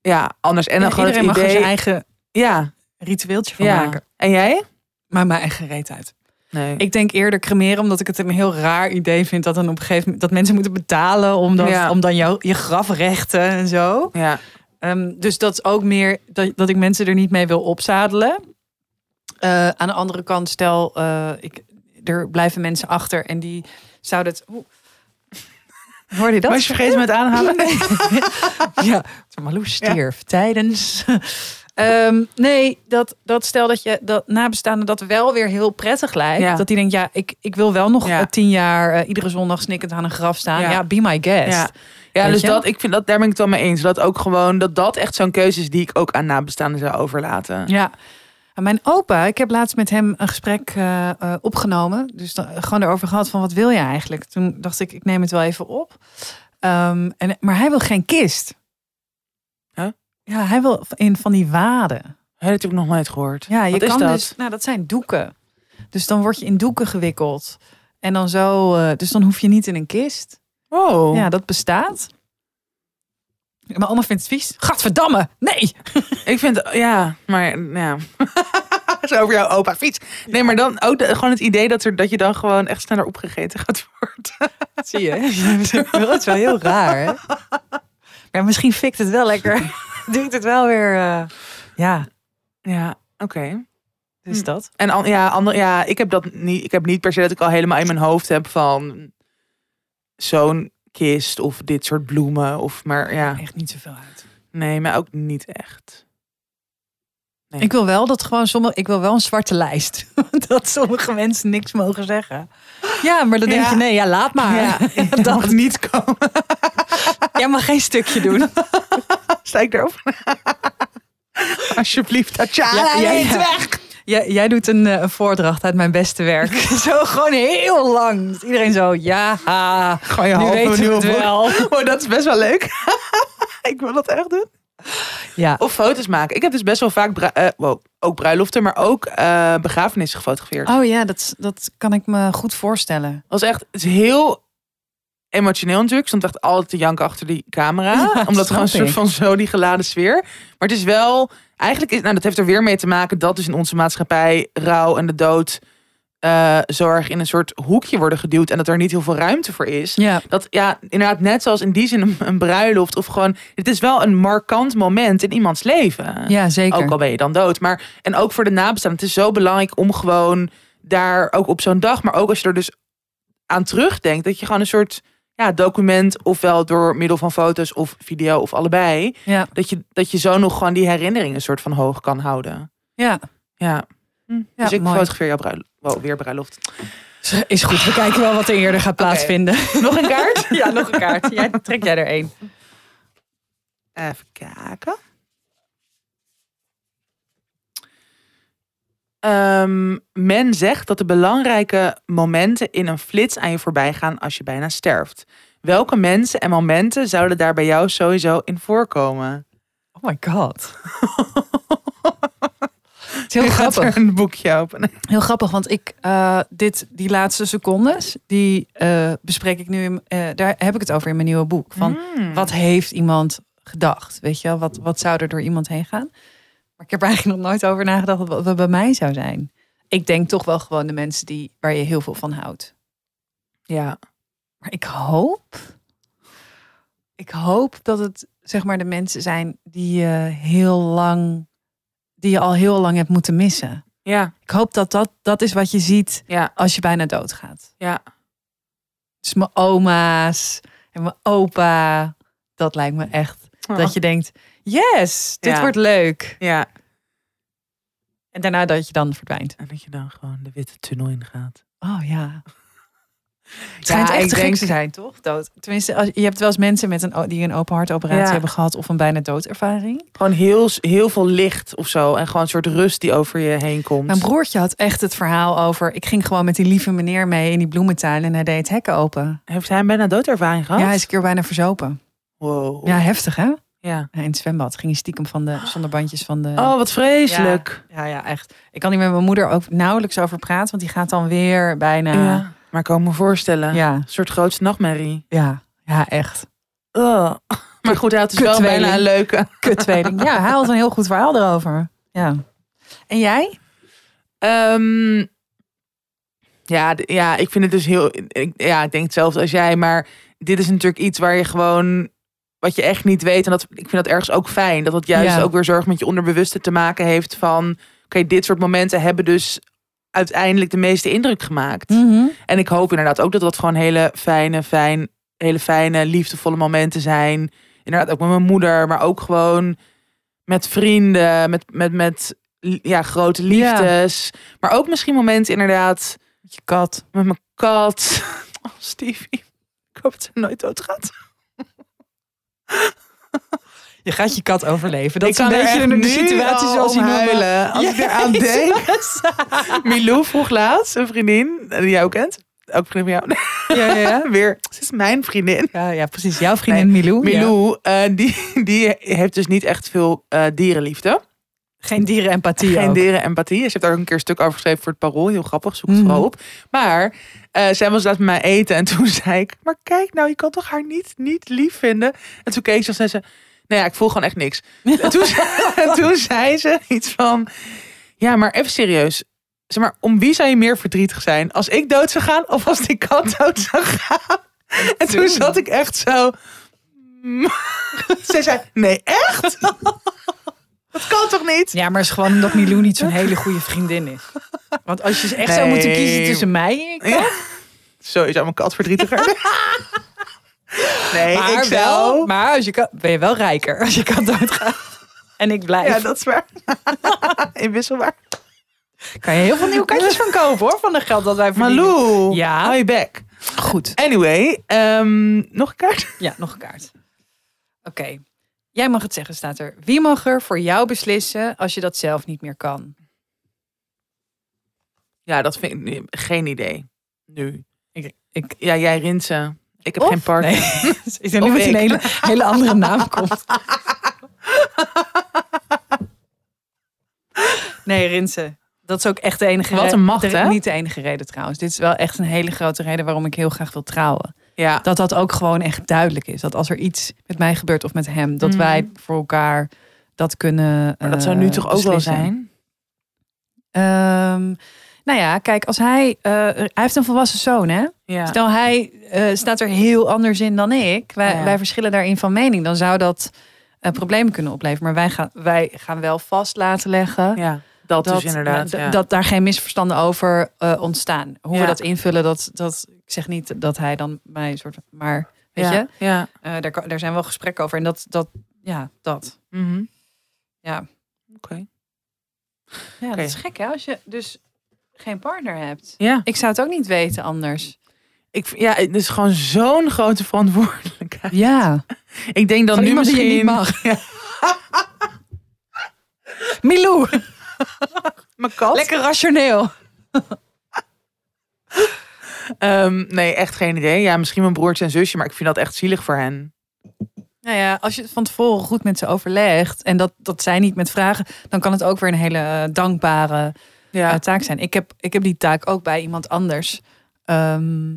ja, anders. En dan Ja, gewoon het mag idee, zijn eigen ja, ritueeltje van ja. maken. En jij? Maar mijn eigen reet uit. Nee. Ik denk eerder cremeren, omdat ik het een heel raar idee vind dat dan op een gegeven moment dat mensen moeten betalen om dan, Ja. om dan jou, je grafrechten en zo. ja. Ehm, dus dat is ook meer dat, dat ik mensen er niet mee wil opzadelen. Eh, aan de andere kant, stel, eh, ik, er blijven mensen achter en die zouden het. Oeh. Hoorde je dat? Was je vergeten met aanhalen? ja, Marloes stierf tijdens. Ehm, nee, dat, dat stel dat je dat nabestaande dat wel weer heel prettig lijkt. Ja. Dat die denkt, ja, ik, ik wil wel nog Ja. eh, tien jaar eh, iedere zondag snikkend aan een graf staan. Ja. Ja, be my guest. Ja, dus je? dat, ik vind dat, daar ben ik het wel mee eens. Dat ook gewoon, dat dat echt zo'n keuze is die ik ook aan nabestaanden zou overlaten. Ja. En mijn opa, ik heb laatst met hem een gesprek eh, opgenomen. Dus dan, gewoon erover gehad van wat wil je eigenlijk? Toen dacht ik, ik neem het wel even op. Ehm, en, maar hij wil geen kist. Ja, hij wil in van die waden. Heb ik nog nooit gehoord. Ja, je Wat is kan dat? dus. Nou, dat zijn doeken. Dus dan word je in doeken gewikkeld. En dan zo. eh, dus dan hoef je niet in een kist. Oh. Ja, dat bestaat. Mijn oma vindt het vies. Gadverdamme, nee. Ik vind, ja, maar ja. Zo over jouw opa fiets. Nee, maar dan ook de- gewoon het idee dat, er, dat je dan gewoon echt sneller opgegeten gaat worden. Zie je? Dat is wel heel raar, hè? Maar misschien fikt het wel lekker. Doet het wel weer... eh, ja, Ja, oké. dus Hm. dat. En an- ja, ander, ja, ik heb dat niet. Ik heb niet per se dat ik al helemaal in mijn hoofd heb van zo'n kist of dit soort bloemen. Of maar ja, Echt niet zoveel uit. nee, maar ook niet echt. Nee. Ik wil wel dat gewoon sommige... Ik wil wel een zwarte lijst. dat sommige mensen niks mogen zeggen. Ja, maar dan denk je, nee, ja, laat maar. Ja, dat, dat niet komen. jij mag geen stukje doen. Sta ik erop? Alsjeblieft, Tatjana, Ja, weg. Jij, jij doet een, eh, een voordracht uit mijn beste werk. zo gewoon heel lang. Iedereen zo, ja, ha, Gewoon je nu weten we het wel. Oh, dat is best wel leuk. ik wil dat echt doen. Ja. Of foto's maken. Ik heb dus best wel vaak bru- eh, wow, ook bruiloften, maar ook eh, begrafenissen gefotografeerd. Oh ja, dat, dat kan ik me goed voorstellen. Het was echt het is heel emotioneel natuurlijk. Ik stond echt altijd te janken achter die camera. Ja, omdat het gewoon een soort van zo die geladen sfeer. Maar het is wel... Eigenlijk is... Nou, dat heeft er weer mee te maken dat dus in onze maatschappij rouw en de dood... eh, zo erg in een soort hoekje worden geduwd. En dat er niet heel veel ruimte voor is. Ja. Dat ja, inderdaad net zoals in die zin een, een bruiloft. Of gewoon... Het is wel een markant moment in iemands leven. Ja, zeker. Ook al ben je dan dood. Maar, en ook voor de nabestaanden. Het is zo belangrijk om gewoon daar ook op zo'n dag. Maar ook als je er dus aan terugdenkt. Dat je gewoon een soort ja, document. Ofwel door middel van foto's of video of allebei. Ja, Dat je, dat je zo nog gewoon die herinneringen een soort van hoog kan houden. ja. Ja. Hm. Ja, dus ik mooi. fotografeer jouw bruiloft. Wow, weer bruiloft. Is goed, we kijken wel wat er eerder gaat plaatsvinden. Nog een kaart? Ja, nog een kaart. Jij, trek jij er één. Even kijken. Ehm, men zegt dat de belangrijke momenten in een flits aan je voorbij gaan als je bijna sterft. Welke mensen en momenten zouden daar bij jou sowieso in voorkomen? Oh my god. Is heel grappig. een boekje open. Heel grappig, want ik eh, dit, die laatste secondes, die eh, bespreek ik nu. in- eh, daar heb ik het over in mijn nieuwe boek. Van Hmm. wat heeft iemand gedacht? Weet je wel, wat, wat zou er door iemand heen gaan? Maar ik heb er eigenlijk nog nooit over nagedacht wat, wat bij mij zou zijn. Ik denk toch wel gewoon de mensen die, waar je heel veel van houdt. Ja, Maar ik hoop. Ik hoop dat het zeg maar de mensen zijn die je heel lang. Die je al heel lang hebt moeten missen. ja, Ik hoop dat dat, dat is wat je ziet ja, als je bijna doodgaat. ja. Dus mijn oma's en mijn opa. Dat lijkt me echt. Dat je denkt, yes, dit Ja. wordt leuk. Ja, En daarna dat je dan verdwijnt. en dat je dan gewoon de witte tunnel ingaat. Oh ja. Het schijnt Ja, echt te gek te zijn, toch? Dood. Tenminste, als, je hebt wel eens mensen met een, die een open hartoperatie Ja. hebben gehad of een bijna doodervaring. Gewoon heel, heel veel licht of zo. En gewoon een soort rust die over je heen komt. Mijn broertje had echt het verhaal over. Ik ging gewoon met die lieve meneer mee in die bloementuin en hij deed het hekken open. Heeft hij een bijna doodervaring gehad? Ja, hij is een keer bijna verzopen. Wow. Ja, heftig hè? ja. In het zwembad ging hij stiekem van de zonder bandjes van de. Oh, wat vreselijk. Ja, ja, echt. Ik kan hier met mijn moeder ook nauwelijks over praten, want die gaat dan weer bijna. Ja. Maar ik kan me voorstellen. ja, Een soort grootste nachtmerrie. ja, ja, echt. Maar goed, hij had dus wel bijna een leuke. Kuttweeling. Ja, hij had een heel goed verhaal erover. Ja. En jij? Ehm, ja, ja, ik vind het dus heel... Ik, ja, ik denk hetzelfde als jij. Maar dit is natuurlijk iets waar je gewoon... Wat je echt niet weet. En dat, ik vind dat ergens ook fijn. Dat het juist Ja. ook weer zorg met je onderbewuste te maken heeft van... Oké, dit soort momenten hebben dus uiteindelijk de meeste indruk gemaakt. En ik hoop inderdaad ook dat dat gewoon hele fijne, fijn, hele fijne, liefdevolle momenten zijn. Inderdaad ook met mijn moeder, maar ook gewoon met vrienden, met, met, met ja, grote liefdes. Maar ook misschien momenten inderdaad Je kat. met mijn kat. Oh, Stevie. Ik hoop dat ze nooit doodgaat. Je gaat je kat overleven. Dat ik is een er beetje echt de, situatie al zoals noemde. huilen. Als ik eraan denk. Milou vroeg laatst, een vriendin, die jij ook kent. Ook een vriendin van jou. Ja, ja, ja. Weer, ze is mijn vriendin. Ja, ja, precies. Jouw vriendin Milou. ja. Milou, eh, die, die heeft dus niet echt veel eh, dierenliefde. Geen dierenempathie. Geen ook. dierenempathie. Ze heeft daar ook een keer een stuk over geschreven voor het Parool. Heel grappig, zoek het vooral op. Maar eh, zij was laatst met mij eten en toen zei ik... Maar kijk nou, je kan toch haar niet, niet lief vinden? En toen keek ze en zei ze... Nou ja, ik voel gewoon echt niks. En toen, en toen zei ze iets van... Ja, maar even serieus. Zeg maar, om wie zou je meer verdrietig zijn? Als ik dood zou gaan of als die kat dood zou gaan? En toen zat ik echt zo... Ze zei, nee, echt? Dat kan toch niet? Ja, maar het is gewoon omdat Milou niet zo'n hele goede vriendin is. Want als je echt zou moeten Nee. kiezen tussen mij en ik, Ja. Zo is aan mijn kat verdrietiger. Nee, maar, ik wel, maar als je kat, ben je wel rijker als je kat doodgaat. En ik blijf. Ja, dat is waar. Inwisselbaar. kan je heel veel nieuwe katjes van kopen hoor, van het geld dat wij verdienen. Malou, Ja. hou je bek. Goed. Anyway, ehm, nog een kaart? Ja, nog een kaart. Oké. Jij mag het zeggen, staat er. Wie mag er voor jou beslissen als je dat zelf niet meer kan? Ja, dat vind ik geen idee. Nu. Ik, ik, Ja, jij Rinse. Ik heb Of? geen partner. Nee. Of niet dat ik. een hele, hele andere naam komt. Nee, Rinse. Dat is ook echt de enige Wat een macht, de- hè? Niet de enige reden trouwens. Dit is wel echt een hele grote reden waarom ik heel graag wil trouwen. Ja. Dat dat ook gewoon echt duidelijk is. Dat als er iets met mij gebeurt of met hem, dat Mhm. wij voor elkaar dat kunnen. Maar dat zou eh, nu toch ook wel beslissen. zijn? Ehm, nou ja, kijk, als hij. eh, hij heeft een volwassen zoon, hè? Ja. Stel, hij eh, staat er heel anders in dan ik. Wij, Ja. wij verschillen daarin van mening. Dan zou dat eh, problemen kunnen opleveren. Maar wij gaan, wij gaan wel vast laten leggen. ja, dat, Dat, dus inderdaad. d- ja. dat daar geen misverstanden over ontstaan. Hoe we dat invullen, dat, dat, ik zeg niet dat hij dan mij soort. Maar weet je, Ja. daar, daar zijn wel gesprekken over. En dat, dat ja, dat. Mhm. Ja, Oké. ja dat is gek hè, als je dus geen partner hebt. Ja. Ik zou het ook niet weten anders. Ik, ja, het is gewoon zo'n grote verantwoordelijkheid. Ja, Ik denk dan van nu die misschien... je niet mag. Milou, Mijn kat? lekker rationeel. Ehm, nee, echt geen idee. Ja, misschien mijn broertje en zusje, maar ik vind dat echt zielig voor hen. Nou ja, als je het van tevoren goed met ze overlegt en dat, dat zij niet met vragen, dan kan het ook weer een hele eh, dankbare Ja, eh, taak zijn. Ik heb, ik heb die taak ook bij iemand anders. Ehm,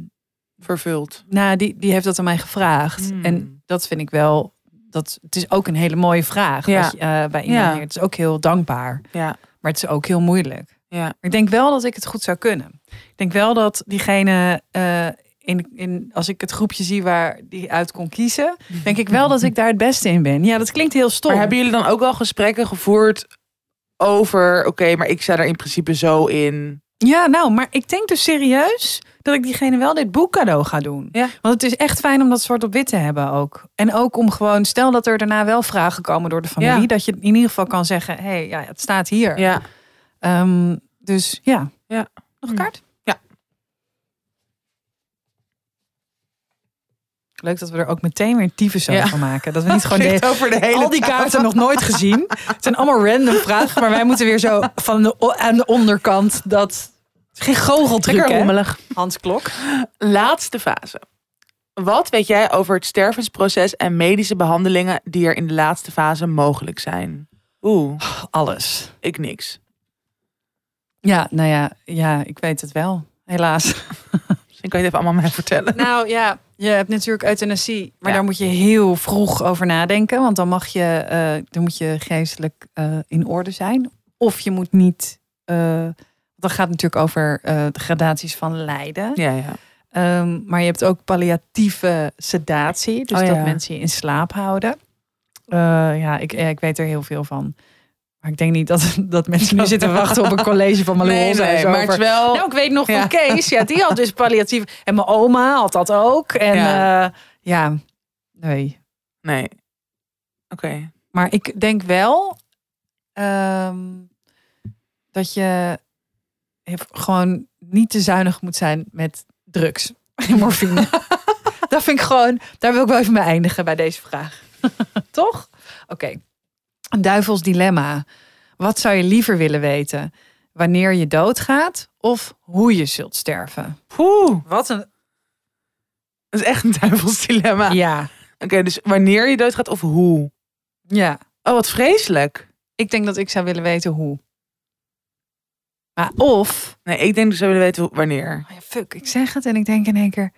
vervuld. nou, die, die heeft dat aan mij gevraagd. Hmm. En dat vind ik wel. Dat, het is ook een hele mooie vraag Ja. wat je, eh, bij iemand Ja. Het is ook heel dankbaar, Ja, maar het is ook heel moeilijk. ja. Ik denk wel dat ik het goed zou kunnen. Ik denk wel dat diegene, eh, in, in, als ik het groepje zie waar die uit kon kiezen, denk ik wel dat ik daar het beste in ben. Ja, dat klinkt heel stom. Maar hebben jullie dan ook wel gesprekken gevoerd over... Oké, maar ik sta er in principe zo in. Ja, nou, maar ik denk dus serieus dat ik diegene wel dit boek cadeau ga doen. Ja. Want het is echt fijn om dat zwart op wit te hebben ook. En ook om gewoon, stel dat er daarna wel vragen komen door de familie, Ja. dat je in ieder geval kan zeggen, hé, hey, ja, het staat hier. Ja. Ehm, dus ja. Ja. Nog een kaart? Leuk dat we er ook meteen weer een tyfus Ja. van maken. Dat we niet gewoon de, over de hele al die tafel. kaarten nog nooit gezien. Het zijn allemaal random vragen, maar wij moeten weer zo van de, aan de onderkant dat... Geen goocheltruc, rommelig. Hans Klok. Laatste fase. Wat weet jij over het stervensproces en medische behandelingen die er in de laatste fase mogelijk zijn? Oeh, Alles. ik niks. Ja, nou ja, ja, ik weet het wel. Helaas. Misschien kan je het even allemaal mij vertellen. Nou ja, je hebt natuurlijk euthanasie, maar Ja. daar moet je heel vroeg over nadenken, want dan mag je, eh, dan moet je geestelijk eh, in orde zijn, of je moet niet. eh dat gaat natuurlijk over de gradaties van lijden. Ja, ja. Ehm, maar je hebt ook palliatieve sedatie, dus Oh dat mensen je in slaap houden. Ja, ik, ja, ik weet er heel veel van. Maar ik denk niet dat, dat mensen nu zitten wachten op een college van Malou Nee, nee, maar over- het wel... nou, ik weet nog van. Kees. Ja, die had dus palliatief. En mijn oma had dat ook. En Ja. ja, ja nee. Nee. Oké. Maar ik denk wel ehm, dat je gewoon niet te zuinig moet zijn met drugs en morfine. dat vind ik gewoon, daar wil ik wel even mee eindigen bij deze vraag. Toch? Oké, een duivels dilemma. Wat zou je liever willen weten? Wanneer je doodgaat of hoe je zult sterven? Poeh, Wat een... dat is echt een duivels dilemma. Ja, Oké, dus wanneer je doodgaat of hoe? ja. Oh, wat vreselijk. Ik denk dat ik zou willen weten hoe. Maar of... Nee, ik denk dat ze willen weten wanneer. Oh ja, fuck, ik zeg het en ik denk in één keer...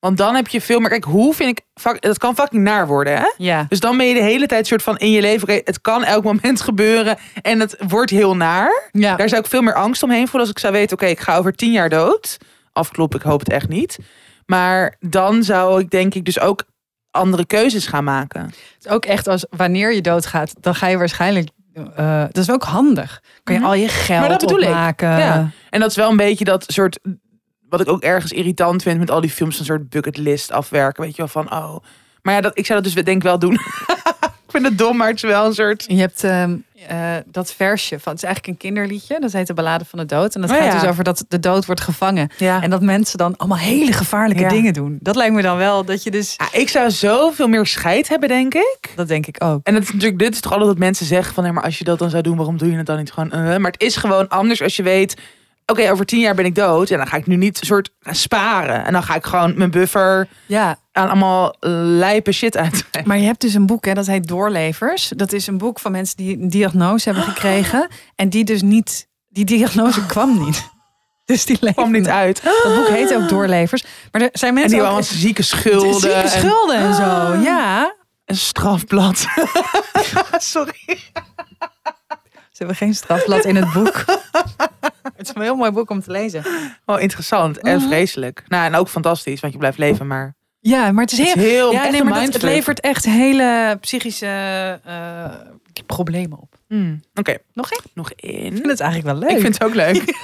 Want dan heb je veel meer... Kijk, hoe vind ik... Dat kan fucking naar worden, hè? Ja, Dus dan ben je de hele tijd soort van in je leven... het kan elk moment gebeuren en het wordt heel naar. ja. Daar zou ik veel meer angst omheen voelen als ik zou weten... oké, ik ga over tien jaar dood. Afkloppen, ik hoop het echt niet. Maar dan zou ik denk ik dus ook andere keuzes gaan maken. Het is ook echt als wanneer je doodgaat, dan ga je waarschijnlijk. eh, dat is ook handig. Kan je Mhm. al je geld Maar dat bedoel ik. opmaken. Ja. En dat is wel een beetje dat soort... Wat ik ook ergens irritant vind met al die films... een soort bucketlist afwerken. Weet je wel, van oh... Maar ja, dat, ik zou dat dus denk ik wel doen. ik vind het dom, maar het is wel een soort... Je hebt ehm, eh, dat versje van, het is eigenlijk een kinderliedje. Dat heet de Ballade van de Dood. En dat Oh gaat ja. dus over dat de dood wordt gevangen. Ja. En dat mensen dan allemaal hele gevaarlijke Ja. dingen doen. Dat lijkt me dan wel dat je dus. Ja, ik zou zoveel meer scheid hebben, denk ik. Dat denk ik ook. En het is natuurlijk, dit is toch altijd wat mensen zeggen van... Nee, maar als je dat dan zou doen, waarom doe je het dan niet gewoon? eh? maar het is gewoon anders als je weet... Oké, over tien jaar ben ik dood. En dan ga ik nu niet een soort sparen. En dan ga ik gewoon mijn buffer Ja, aan allemaal lijpe shit uit. maar je hebt dus een boek, hè, dat heet Doorlevers. Dat is een boek van mensen die een diagnose hebben gekregen. En die dus niet. Die diagnose kwam niet. Dus die kwam niet uit. Dat boek heet ook Doorlevers. Maar er zijn En mensen die hebben allemaal zieke schulden. zieke en schulden en zo. Ja. Een strafblad. Sorry. Ze hebben geen strafblad in het boek. Het is een heel mooi boek om te lezen. Oh, interessant en Mhm. vreselijk. Nou, en ook fantastisch, want je blijft leven, maar... Ja, maar het is Het heel... is heel ja, nee, maar dat, het levert echt hele psychische eh, problemen op. Hmm, Oké, Nog één? nog Ik één. vind het eigenlijk wel leuk. Ik vind het ook leuk.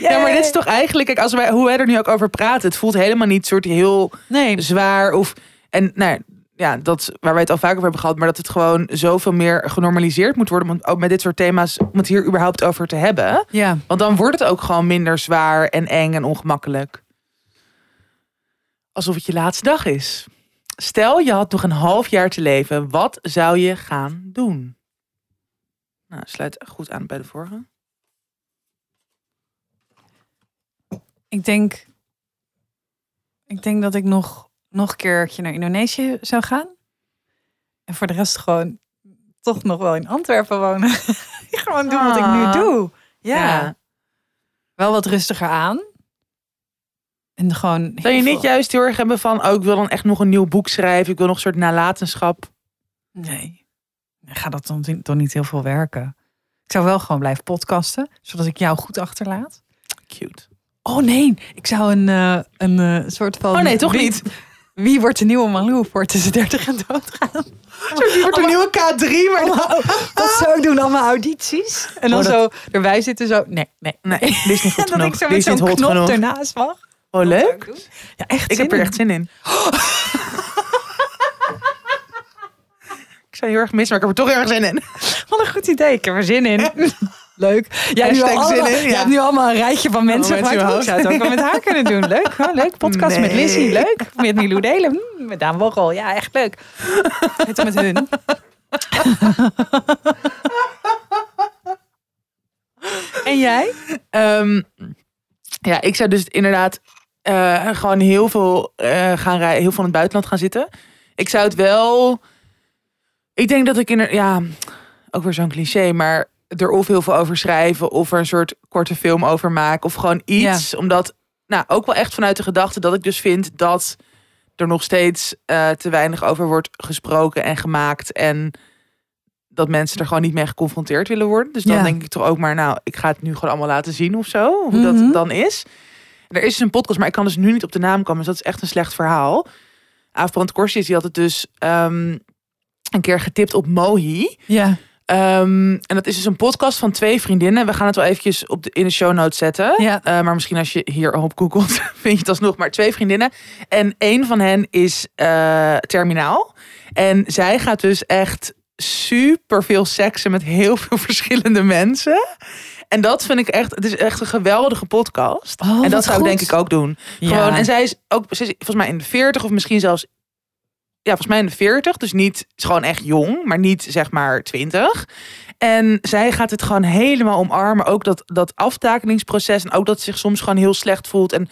Ja, maar dit is toch eigenlijk, kijk, als wij, hoe wij er nu ook over praten, het voelt helemaal niet soort heel Nee, zwaar of en nou ja, dat waar wij het al vaker over hebben gehad, maar dat het gewoon zoveel meer genormaliseerd moet worden, om ook met dit soort thema's om het hier überhaupt over te hebben, ja. want dan wordt het ook gewoon minder zwaar en eng en ongemakkelijk. Alsof het je laatste dag is. Stel, je had nog een half jaar te leven, wat zou je gaan doen? Nou, sluit goed aan bij de vorige. Ik denk... Ik denk dat ik nog, nog een keertje naar Indonesië zou gaan. En voor de rest gewoon toch nog wel in Antwerpen wonen. gewoon doen wat ik nu Ah. doe. ja. Ja. wel wat rustiger aan. En gewoon. Zou je niet veel- juist heel erg hebben van, oh, ik wil dan echt nog een nieuw boek schrijven. Ik wil nog een soort nalatenschap. Nee. Ik ga dat dan toch niet heel veel werken. Ik zou wel gewoon blijven podcasten, zodat ik jou goed achterlaat. Cute. Oh nee, ik zou een, eh, een eh, soort van. Oh nee, toch niet? Wie wordt de nieuwe Malou voor tussen 30 en doodgaan? Wordt een nieuwe K3, maar dan... Dat zou ik doen, allemaal audities. En dan Oh, dat- zo erbij zitten, zo. Nee, nee. Nee, is niet goed En dat ik zo met zo'n knop genoeg. ernaast mag. Oh, ik leuk. doen. Ja, echt. Ik heb er in. echt zin in. ik zou heel erg missen, maar ik heb er toch heel erg zin in. Wat een goed idee. Ik heb er zin in. Leuk. Jij hebt, nu allemaal, in, ja. jij hebt nu allemaal een rijtje van mensen Oh, ik zou het ook wel met haar kunnen doen. Leuk. Oh, leuk. Podcast met. Lizzie. Leuk. Met Milou Delen. Mm, met Daan Woggel. Ja, echt leuk. Het met hun. en jij? Ehm, ja, ik zou dus inderdaad eh, gewoon heel veel eh, gaan rijden, heel veel in het buitenland gaan zitten. Ik zou het wel. Ik denk dat ik in ja, ook weer zo'n cliché, maar er of heel veel over schrijven of er een soort korte film over maken of gewoon iets, omdat nou ook wel echt vanuit de gedachte dat ik dus vind dat er nog steeds eh, te weinig over wordt gesproken en gemaakt en dat mensen er gewoon niet mee geconfronteerd willen worden. Dus dan Ja. denk ik toch ook maar, nou, ik ga het nu gewoon allemaal laten zien of zo, hoe Mhm. dat dan is. Er is dus een podcast, maar ik kan dus nu niet op de naam komen. Dus dat is echt een slecht verhaal. Aafbrand Korsius, die had het dus ehm, een keer getipt op Mohi. Ja. Ehm, en dat is dus een podcast van twee vriendinnen. We gaan het wel eventjes op de, in de show notes zetten. Ja. Eh, maar misschien als je hier op googelt, vind je het alsnog. Maar twee vriendinnen. En een van hen is eh, terminaal. En zij gaat dus echt super veel seksen met heel veel verschillende mensen. En dat vind ik echt, het is echt een geweldige podcast. Oh, en dat zou ik denk ik ook doen. Ja. Gewoon, en zij is ook ze is volgens mij in de 40 of misschien zelfs volgens mij in de 40, dus niet, is gewoon echt jong, maar niet zeg maar 20. En zij gaat het gewoon helemaal omarmen. Ook dat, dat aftakeningsproces. En ook dat ze zich soms gewoon heel slecht voelt. En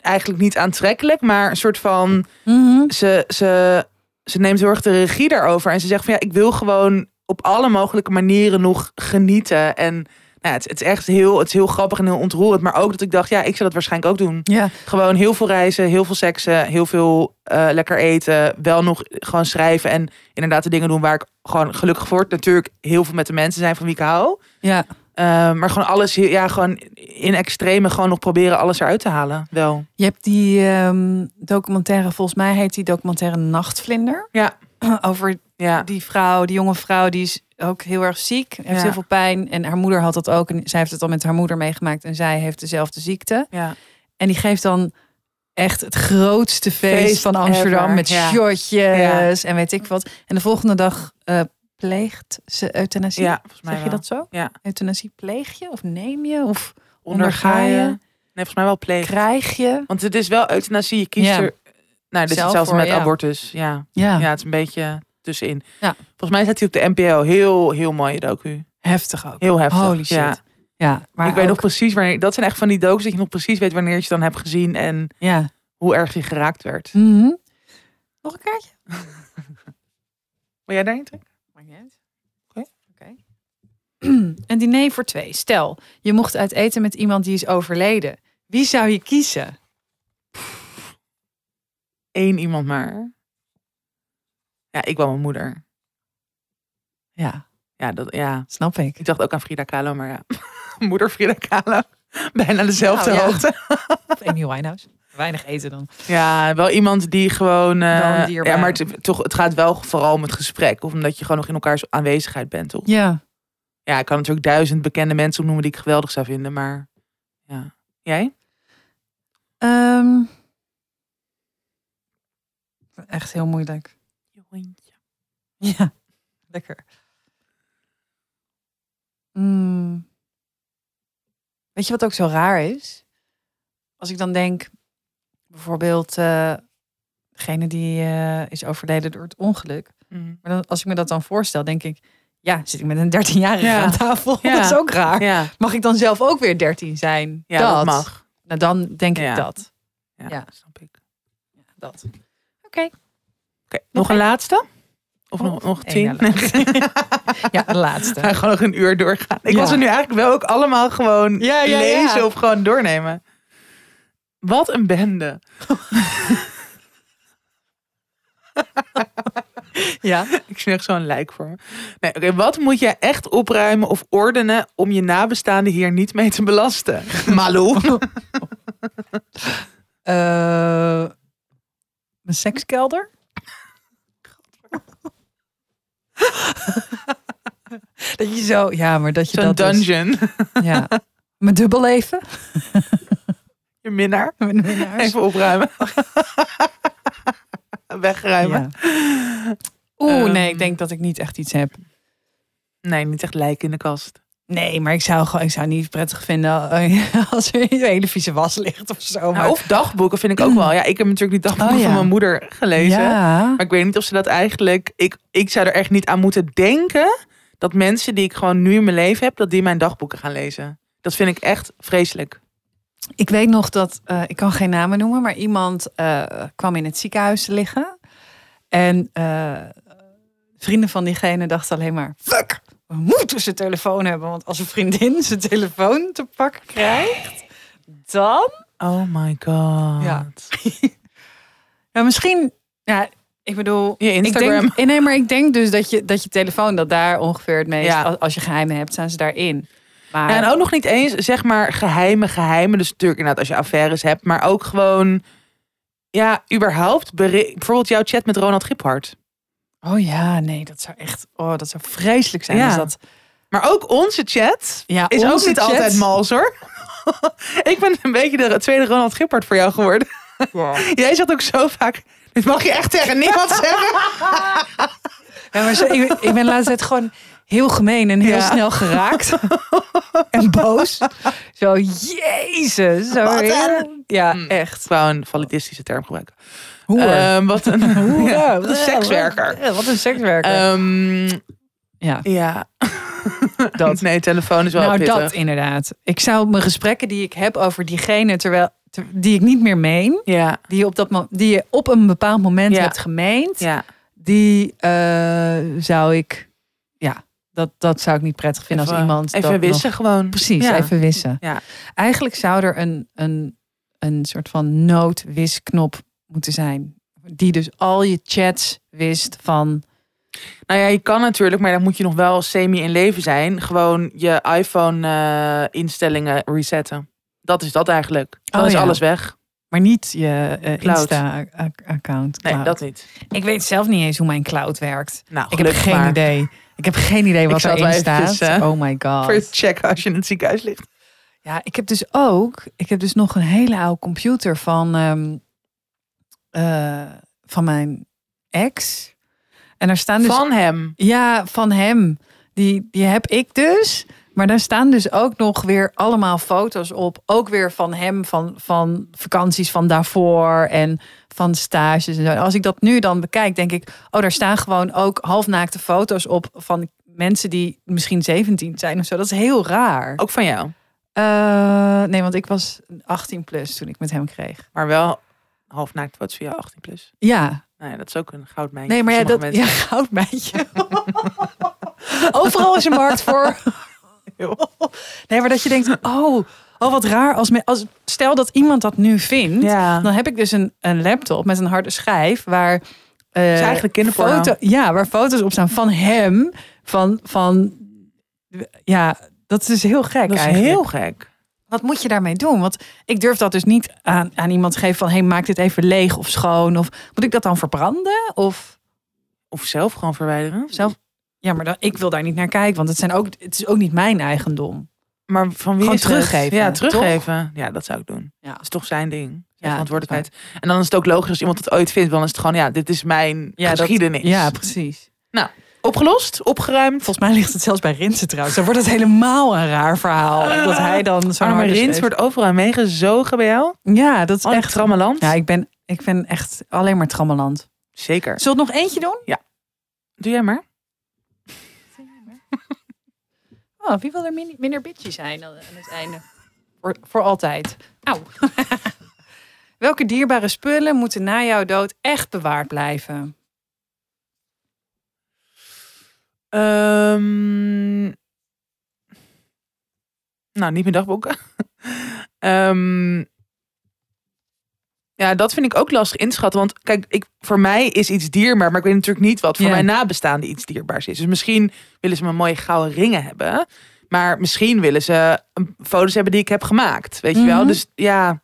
eigenlijk niet aantrekkelijk, maar een soort van. Mhm. Ze, ze, ze neemt heel erg de regie daarover. En ze zegt van ja, ik wil gewoon op alle mogelijke manieren nog genieten. En nou, het is echt heel, het is heel grappig en heel ontroerend. Maar ook dat ik dacht, ja, ik zou dat waarschijnlijk ook doen. Ja. Gewoon heel veel reizen, heel veel seksen, heel veel eh, lekker eten. Wel nog gewoon schrijven en inderdaad de dingen doen waar ik gewoon gelukkig voor word. Natuurlijk heel veel met de mensen zijn van wie ik hou. ja. Eh, maar gewoon alles, ja, gewoon in extreme gewoon nog proberen alles eruit te halen. Wel. Je hebt die ehm, documentaire, volgens mij heet die documentaire Nachtvlinder. Ja. Over Ja. die vrouw, die jonge vrouw, die is ook heel erg ziek. Heeft Ja. heel veel pijn. En haar moeder had dat ook. En zij heeft het al met haar moeder meegemaakt. En zij heeft dezelfde ziekte. Ja. En die geeft dan echt het grootste feest, Feest van Amsterdam. ever, Met ja. shotjes en weet ik wat. En de volgende dag eh, pleegt ze euthanasie. ja, volgens mij Zeg je wel. dat zo? Ja. Euthanasie pleeg je of neem je of Onderga je? Nee, volgens mij wel pleeg. krijg je? Want het is wel euthanasie. Je kiest er... Nou, dit is Zelf hetzelfde voor, met ja. abortus. Ja. Ja, ja, het is een beetje tussenin. Ja. Volgens mij staat hij op de NPO. Heel, heel mooie docu. heftig ook. Heel heftig. Holy shit. Ja. Ja, maar ik weet nog precies wanneer. Dat zijn echt van die docus dat je nog precies weet wanneer je het dan hebt gezien en Ja. hoe erg je geraakt werd. Mhm. Nog een kaartje? Wil jij daarin trekken? Maakt niet uit. Oké. Oké. Een diner voor twee. Stel, je mocht uit eten met iemand die is overleden. Wie zou je kiezen? Eén iemand maar. Ja, ik wel mijn moeder. Ja, Ja, dat, ja. snap ik. Ik dacht ook aan Frida Kahlo, maar ja. Moeder Frida Kahlo. Bijna dezelfde Nou, ja. hoogte. Of Amy Winehouse. Weinig eten dan. Ja, wel iemand die gewoon. eh, ja, maar het, toch, het gaat wel vooral om het gesprek. Of omdat je gewoon nog in elkaars aanwezigheid bent, toch? Ja. Ja, ik kan natuurlijk duizend bekende mensen opnoemen die ik geweldig zou vinden, maar ja. Jij? Ehm, echt heel moeilijk. Ja, lekker. Mm. Weet je wat ook zo raar is? Als ik dan denk, bijvoorbeeld, eh degene die eh, is overleden door het ongeluk. Mm. Maar dan, als ik me dat dan voorstel, denk ik, ja, zit ik met een 13-jarige Ja. aan tafel? Ja. Dat is ook raar. Ja, Mag ik dan zelf ook weer 13 zijn? ja dat. mag. Nou, dan denk ik dat. Ja, snap ik. dat. Oké. Oké, nog een laatste? Of nog, Of nog tien? Ja, de laatste. Gaan gewoon nog een uur doorgaan. Ik Ja. was er nu eigenlijk wel ook allemaal gewoon Ja, ja, lezen of gewoon doornemen. Wat een bende. Ja. Ik zie echt zo'n lijk voor. Nee, oké, wat moet je echt opruimen of ordenen om je nabestaanden hier niet mee te belasten? Malou. Eh, een sekskelder? dat je zo, ja, maar dat je Zo'n dat dus- dungeon. ja. Mijn dubbelleven? Je minnaar. Even opruimen. Wegruimen. Ja. Oeh, Ehm. nee, ik denk dat ik niet echt iets heb. Nee, niet echt lijken in de kast. Nee, maar ik zou gewoon, ik zou niet prettig vinden eh, als er een hele vieze was ligt of zo. Nou, of dagboeken vind ik ook wel. Ja, ik heb natuurlijk die dagboeken Oh, ja. van mijn moeder gelezen. ja. Maar ik weet niet of ze dat eigenlijk... Ik, ik zou er echt niet aan moeten denken... dat mensen die ik gewoon nu in mijn leven heb... dat die mijn dagboeken gaan lezen. Dat vind ik echt vreselijk. Ik weet nog dat, eh, ik kan geen namen noemen, maar iemand eh, kwam in het ziekenhuis te liggen. En vrienden van diegene dachten alleen maar, fuck, we moeten zijn telefoon hebben. Want als een vriendin zijn telefoon te pakken krijgt, dan... Oh my god. Ja. Ja, misschien, ja, ik bedoel... Je Instagram. Ik denk, nee, maar ik denk dus dat je, dat je telefoon, dat daar ongeveer het meest, Ja. als, als je geheimen hebt, staan ze daarin. Maar Ja, en ook nog niet eens, zeg maar, geheime geheimen. Dus natuurlijk inderdaad als je affaires hebt. Maar ook gewoon... Ja, überhaupt. Bijvoorbeeld jouw chat met Ronald Giphart. Oh ja, nee, dat zou echt, oh, dat zou vreselijk zijn. Ja. Als dat, Maar ook onze chat ja, is ook onze niet chat- altijd mals hoor. ik ben een beetje de tweede Ronald Giphart voor jou geworden. Jij zegt ook zo vaak... Dit mag je echt tegen niemand zeggen. Ja, maar zo, ik, ik ben laatst tijd gewoon heel gemeen en heel Ja. snel geraakt. en boos. Zo, jezus. Zo Wat heel- een- ja, Mm. echt. Ik wou een validistische term gebruiken. Hoer. Ehm, wat een, ja, wat een sekswerker. Ja, wat een sekswerker. Ehm, ja, ja. dat. Nee, telefoon is wel Nou, pittig. dat inderdaad. Ik zou mijn gesprekken die ik heb over diegene, terwijl, ter- die ik niet meer meen, Ja, die je op, dat, die je op een bepaald moment Ja. hebt gemeend, ja. die eh, zou ik, ja, dat, dat zou ik niet prettig vinden als iemand. Even dat wissen gewoon. Precies, Ja. even wissen. Ja. Eigenlijk zou er een, een, een soort van noodwisknop moeten zijn. Die dus al je chats wist van. Nou ja, je kan natuurlijk, maar dan moet je nog wel semi in leven zijn. Gewoon je iPhone-instellingen resetten. Dat is dat eigenlijk. Dan Oh is ja. alles weg. Maar niet je eh, Cloud. Insta-account. Nee, dat niet. Ik weet zelf niet eens hoe mijn cloud werkt. Nou, Ik heb geen maar. idee. Ik heb geen idee wat erin staat. eventjes, oh my god. Voor checken als je in het ziekenhuis ligt. Ja, ik heb dus ook, ik heb dus nog een hele oude computer van, ehm, eh, van mijn ex. En daar staan dus, Van hem. ja, van hem. Die, die heb ik dus. Maar daar staan dus ook nog weer allemaal foto's op. Ook weer van hem, van, van vakanties van daarvoor en van stages en zo. En als ik dat nu dan bekijk, denk ik, oh, daar staan gewoon ook halfnaakte foto's op van mensen die misschien 17 zijn of zo. Dat is heel raar. Ook van jou. Eh, nee, want ik was 18 plus toen ik met hem kreeg. Maar wel half naakt foto's via 18 plus. Ja, Nou ja, dat is ook een goudmijntje. nee, maar ja, voor dat sommige ja, mensen. goudmeidje. Overal is een markt voor. nee, maar dat je denkt, oh, oh wat raar. Als, me, als stel dat iemand dat nu vindt, Ja. dan heb ik dus een, een laptop met een harde schijf waar. eh, eigenlijk kinderporno. foto, Ja, waar foto's op staan van hem. Van, van ja, dat is dus heel gek Dat is eigenlijk. heel gek. Wat moet je daarmee doen? Want ik durf dat dus niet aan, aan iemand te geven van... hey, maak dit even leeg of schoon. Of moet ik dat dan verbranden? Of Of zelf gewoon verwijderen. zelf... Ja, maar dan, ik wil daar niet naar kijken. Want het, zijn ook, het is ook niet mijn eigendom. Maar van wie Gewoon is het? teruggeven, Ja, toch? teruggeven. Ja, dat zou ik doen. Ja. Dat is toch zijn ding. Ja, verantwoordelijkheid. En dan is het ook logisch als iemand het ooit vindt. Dan is het gewoon, ja, dit is mijn Ja, dat- geschiedenis. Ja, precies. Opgelost? Opgeruimd? Volgens mij ligt het zelfs bij Rinsen trouwens. Dan wordt het helemaal een raar verhaal. Dat hij dan Arme harde Rins wordt overal meegezogen bij jou. Ja, dat is Oh, echt trammeland. Ja, ik ben, ik ben echt alleen maar trammeland. Zeker. Het nog eentje doen? Doe jij maar. Oh, wie wil er min- minder bitchy zijn aan aan het einde? Voor, voor altijd. Auw. Welke dierbare spullen moeten na jouw dood echt bewaard blijven? Ehm, nou, niet mijn dagboeken. Ehm, ja, dat vind ik ook lastig inschatten. Want kijk, ik, voor mij is iets dierbaar, maar ik weet natuurlijk niet wat voor Ja. mijn nabestaanden iets dierbaars is. Dus misschien willen ze me mooie gouden ringen hebben. Maar misschien willen ze een- foto's hebben die ik heb gemaakt. Weet je wel? Mhm. Dus ja.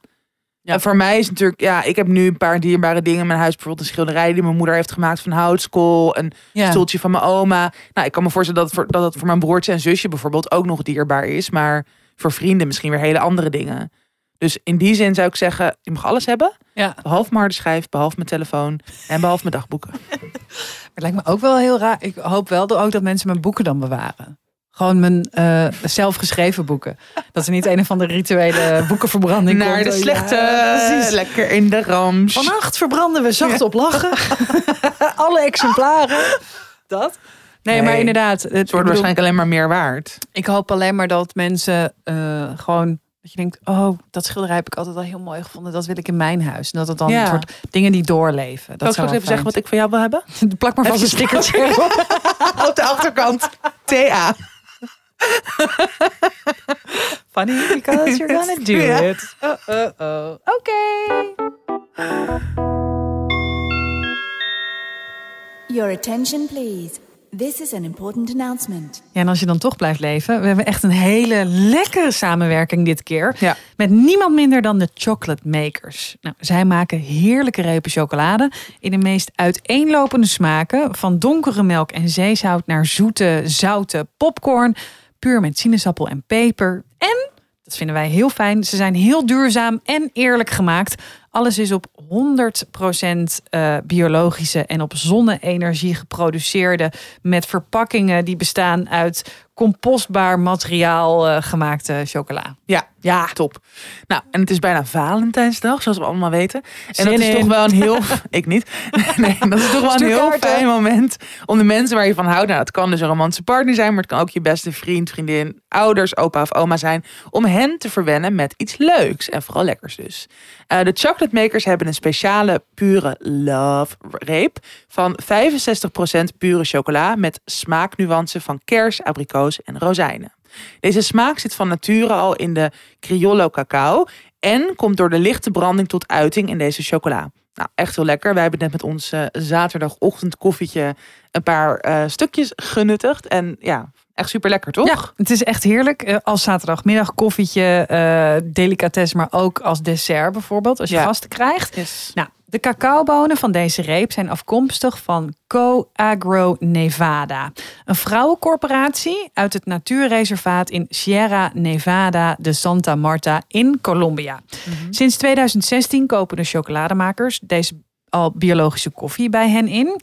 Ja. En voor mij is natuurlijk, ja, ik heb nu een paar dierbare dingen in mijn huis. Bijvoorbeeld een schilderij die mijn moeder heeft gemaakt van houtskool. Een Ja. stoeltje van mijn oma. Nou, ik kan me voorstellen dat voor, dat het voor mijn broertje en zusje bijvoorbeeld ook nog dierbaar is. Maar voor vrienden misschien weer hele andere dingen. Dus in die zin zou ik zeggen, je mag alles hebben. Ja. Behalve mijn harde schijf, behalve mijn telefoon en behalve mijn dagboeken. Het lijkt me ook wel heel raar. Ik hoop wel ook dat mensen mijn boeken dan bewaren. Gewoon mijn eh zelfgeschreven boeken. Dat er niet een of andere rituele boekenverbranding Naar komt. de slechte, precies. lekker in de rams. Vannacht verbranden we zacht op lachen. Alle exemplaren. Dat? Nee, Nee. maar inderdaad. Het, wordt bedoel, waarschijnlijk alleen maar meer waard. ik hoop alleen maar dat mensen eh, gewoon... Dat je denkt, oh, dat schilderij heb ik altijd al heel mooi gevonden. Dat wil ik in mijn huis. En dat het dan Ja. een soort dingen die doorleven. Dat ik zou wel even zeggen wat ik van jou wil hebben? Plak maar vast een stickertje. Op de achterkant. TA. Funny because you're gonna do Ja. it. Oh, oh, oh. Oké. Your attention, please. This is an important announcement. Ja, en als je dan toch blijft leven, we hebben echt een hele lekkere samenwerking dit keer. Ja. Met niemand minder dan de Chocolate Makers. Nou, zij maken heerlijke repen chocolade in de meest uiteenlopende smaken. Van donkere melk en zeezout naar zoete, zoute popcorn. Puur met sinaasappel en peper. En, dat vinden wij heel fijn, ze zijn heel duurzaam en eerlijk gemaakt. Alles is op 100% eh, biologische en op zonne-energie geproduceerde. Met verpakkingen die bestaan uit compostbaar materiaal eh, gemaakte chocola. Ja, ja, top. Nou, en het is bijna Valentijnsdag, zoals we allemaal weten. En Zin dat is in. toch wel een heel... ik niet. Nee, dat is toch wel een heel fijn moment om de mensen waar je van houdt... Nou, het kan dus een romantische partner zijn... maar het kan ook je beste vriend, vriendin, ouders, opa of oma zijn... om hen te verwennen met iets leuks. En vooral lekkers dus. Eh, de chocolate makers hebben een speciale pure love reep... van 65% pure chocola... met smaaknuances van kers, abrikoos en rozijnen. Deze smaak zit van nature al in de Criollo cacao en komt door de lichte branding tot uiting in deze chocola. Nou, echt heel lekker. Wij hebben net met ons eh, zaterdagochtend koffietje een paar eh, stukjes genuttigd. En ja, echt super lekker, toch? Ja, het is echt heerlijk. Eh, Als zaterdagmiddag koffietje, eh delicatesse, maar ook als dessert bijvoorbeeld. Als je Ja. gasten krijgt. Yes. Nou, de cacaobonen van deze reep zijn afkomstig van Co-Agro Nevada. Een vrouwencorporatie uit het natuurreservaat in Sierra Nevada de Santa Marta in Colombia. Sinds 2016 kopen de chocolademakers deze al biologische koffie bij hen in.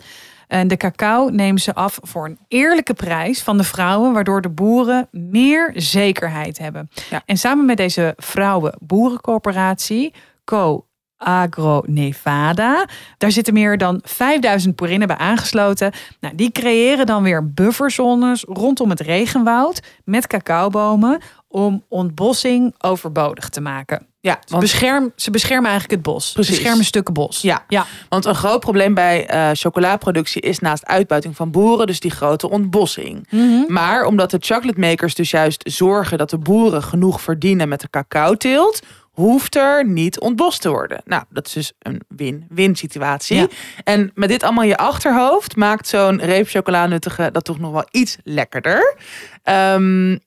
En de cacao nemen ze af voor een eerlijke prijs van de vrouwen, waardoor de boeren meer zekerheid hebben. Ja. En samen met deze vrouwen-boerencorporatie, Co Agro Nevada. Daar zitten meer dan 5000 boerinnen bij aangesloten. Nou, die creëren dan weer bufferzones rondom het regenwoud met cacaobomen om ontbossing overbodig te maken. Ja, Ze, want, bescherm, ze beschermen eigenlijk het bos. Ze Precies. beschermen stukken bos. Ja. ja. want een groot probleem bij eh chocolaproductie is naast uitbuiting van boeren dus die grote ontbossing. Maar omdat de chocolate makers dus juist zorgen dat de boeren genoeg verdienen met de cacao-teelt, hoeft er niet ontbost te worden. Nou, dat is dus een win-win situatie. Ja. En met dit allemaal in je achterhoofd maakt zo'n reep chocolanuttige dat toch nog wel iets lekkerder. Ehm,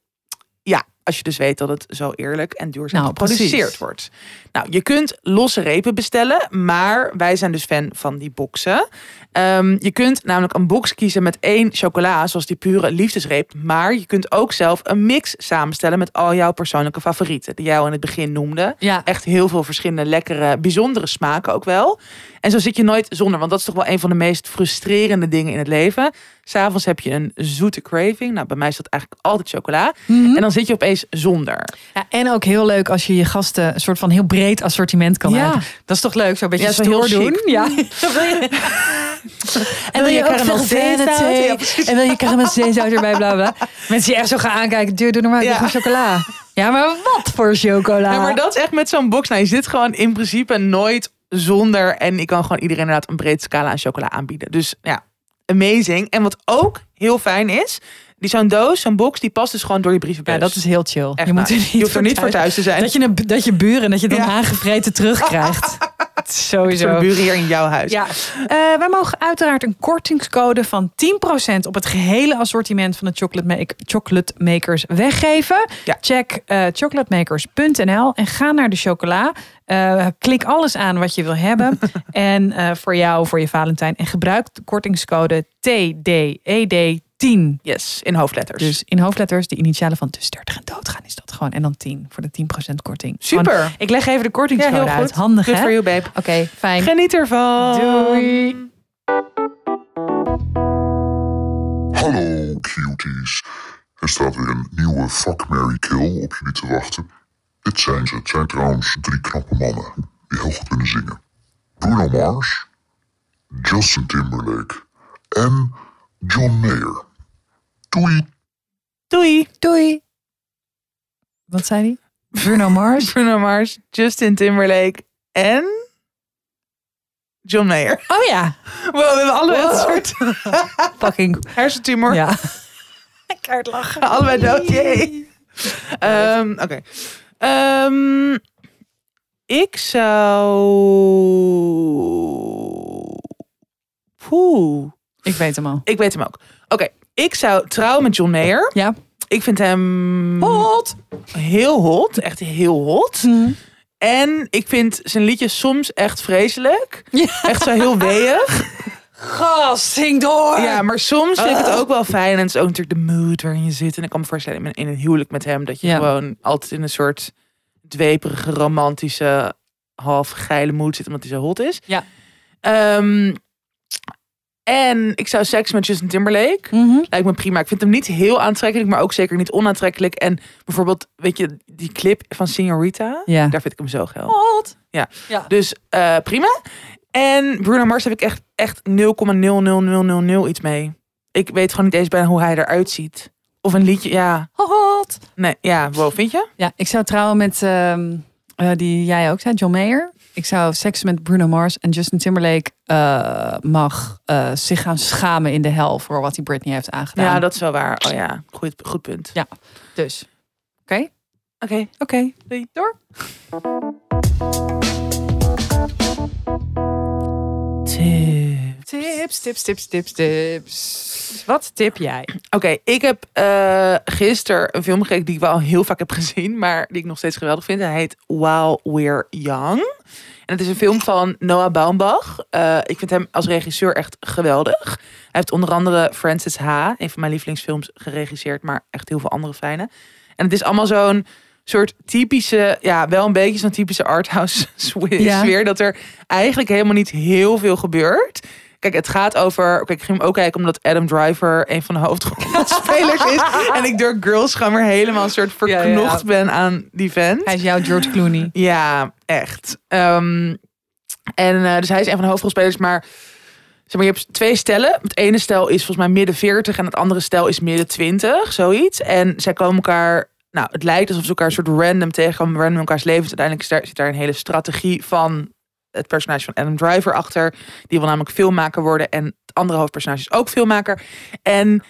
ja, als je dus weet dat het zo eerlijk en duurzaam Nou, geproduceerd precies. wordt. Nou, je kunt losse repen bestellen, maar wij zijn dus fan van die boxen. Ehm, je kunt namelijk een box kiezen met één chocola, zoals die pure liefdesreep. Maar je kunt ook zelf een mix samenstellen met al jouw persoonlijke favorieten. Die jij al in het begin noemde. Ja. Echt heel veel verschillende lekkere, bijzondere smaken ook wel. En zo zit je nooit zonder, want dat is toch wel een van de meest frustrerende dingen in het leven. S'avonds heb je een zoete craving. Nou, bij mij is dat eigenlijk altijd chocola. Mhm. En dan zit je opeens zonder. Ja, en ook heel leuk als je je gasten een soort van heel breed assortiment kan Ja. maken. Dat is toch leuk, zo'n beetje Ja, zo stoer heel doen. Ja. en wil je caramel zeezout? en wil je caramel zeezout erbij, bla bla. Mensen die echt zo gaan aankijken, duur, doe normaal, Ja. gewoon chocola. Ja, maar wat voor chocola? Ja, maar dat is echt met zo'n box. Nou, je zit gewoon in principe nooit zonder. En ik kan gewoon iedereen inderdaad een breed scala aan chocola aanbieden. Dus ja, amazing. En wat ook heel fijn is, die zo'n doos, zo'n box, die past dus gewoon door je brievenbus. Ja, dat is heel chill. Echt je, moet er niet je hoeft er niet voor thuis te zijn. Dat je, dat je buren, dat je dan Ja. aangevreten terugkrijgt. Sowieso. buren hier in jouw huis. Ja, Eh, wij mogen uiteraard een kortingscode van 10% op het gehele assortiment van de chocolate, make- chocolate makers weggeven. Ja. Check eh, chocolatemakers.nl en ga naar de chocola. Eh, klik alles aan wat je wil hebben. en voor jou, voor je Valentijn. En gebruik de kortingscode TDED10. Yes, in hoofdletters. Dus in hoofdletters de initialen van tussen 30 en doodgaan is dat gewoon. En dan 10 voor de 10% korting. Super. Gewoon- ik leg even de ja, kortingscode heel goed. uit. Handig Good hè? for you, babe. Oké, fijn. Geniet ervan. Doei. Hallo cuties. Er staat weer een nieuwe Fuck, Mary Kill op jullie te wachten. Dit zijn ze. Het zijn trouwens drie knappe mannen die heel goed kunnen zingen. Bruno Mars, Justin Timberlake en John Mayer. Doei! Doei. Doei. Wat zei hij? Bruno Mars. Bruno Mars, Justin Timberlake en John Mayer. Oh ja. Wow, we hebben allebei een soort Fucking. hersentumor. Ja. Keihard lachen. Allebei dood. Yay. Ehm, Oké. Ehm, ik zou... Poeh. Ik weet hem al. Ik weet hem ook. Oké, ik zou trouwen met John Mayer. Ja. Ik vind hem Hot. heel hot. Echt heel hot. Mhm. En ik vind zijn liedjes soms echt vreselijk. Echt zo heel weeg. Gast, zing door. Ja, maar soms vind ik het ook wel fijn. En het is ook natuurlijk de mood waarin je zit. En ik kan me voorstellen in- een huwelijk met hem... dat je Ja. gewoon altijd in een soort dweperige, romantische half geile mood zit omdat hij zo hot is. Ja. Ehm, en ik zou seks met Justin Timberlake. Mhm. Lijkt me prima. Ik vind hem niet heel aantrekkelijk, maar ook zeker niet onaantrekkelijk. En bijvoorbeeld, weet je, die clip van Signorita. Ja. Daar vind ik hem zo geil. Hot. Ja. Ja. Dus eh, prima. En Bruno Mars heb ik echt, echt 0,00000 iets mee. Ik weet gewoon niet eens bijna hoe hij eruit ziet. Of een liedje, ja. Hot. Nee, ja, wow, vind je? Ja, ik zou trouwen met ehm, eh, die jij ook zei, John Mayer. Ik zou seks met Bruno Mars en Justin Timberlake eh, mag eh, zich gaan schamen in de hel voor wat hij Britney heeft aangedaan. Ja, dat is wel waar. Oh ja, goed, goed punt. Ja. Dus, oké, Oké. oké, Doei. door. Tips, tips, tips, tips, tips. Wat tip jij? Oké, ik heb eh gisteren een film gekeken die ik wel heel vaak heb gezien, maar die ik nog steeds geweldig vind. Hij heet While We're Young. En het is een film van Noah Baumbach. Eh, ik vind hem als regisseur echt geweldig. Hij heeft onder andere Francis H., een van mijn lievelingsfilms, geregisseerd, maar echt heel veel andere fijne. En het is allemaal zo'n soort typische, ja, wel een beetje zo'n typische arthouse sfeer. Ja. sfeer, Dat er eigenlijk helemaal niet heel veel gebeurt. Kijk, het gaat over. Kijk, ik ging hem ook kijken omdat Adam Driver een van de hoofdrolspelers is. En ik door Girls weer helemaal een soort verknocht ja. ben aan die vent. Hij is jouw George Clooney. Ja, echt. Ehm, en eh, dus hij is een van de hoofdrolspelers, maar. Zeg maar, je hebt twee stellen. Het ene stel is volgens mij midden 40 en het andere stel is midden 20, zoiets. En zij komen elkaar. Nou, het lijkt alsof ze elkaar een soort random tegenkomen, random elkaars levens. Uiteindelijk zit daar een hele strategie van het personage van Adam Driver achter. Die wil namelijk filmmaker worden. En het andere hoofdpersonage is ook filmmaker. En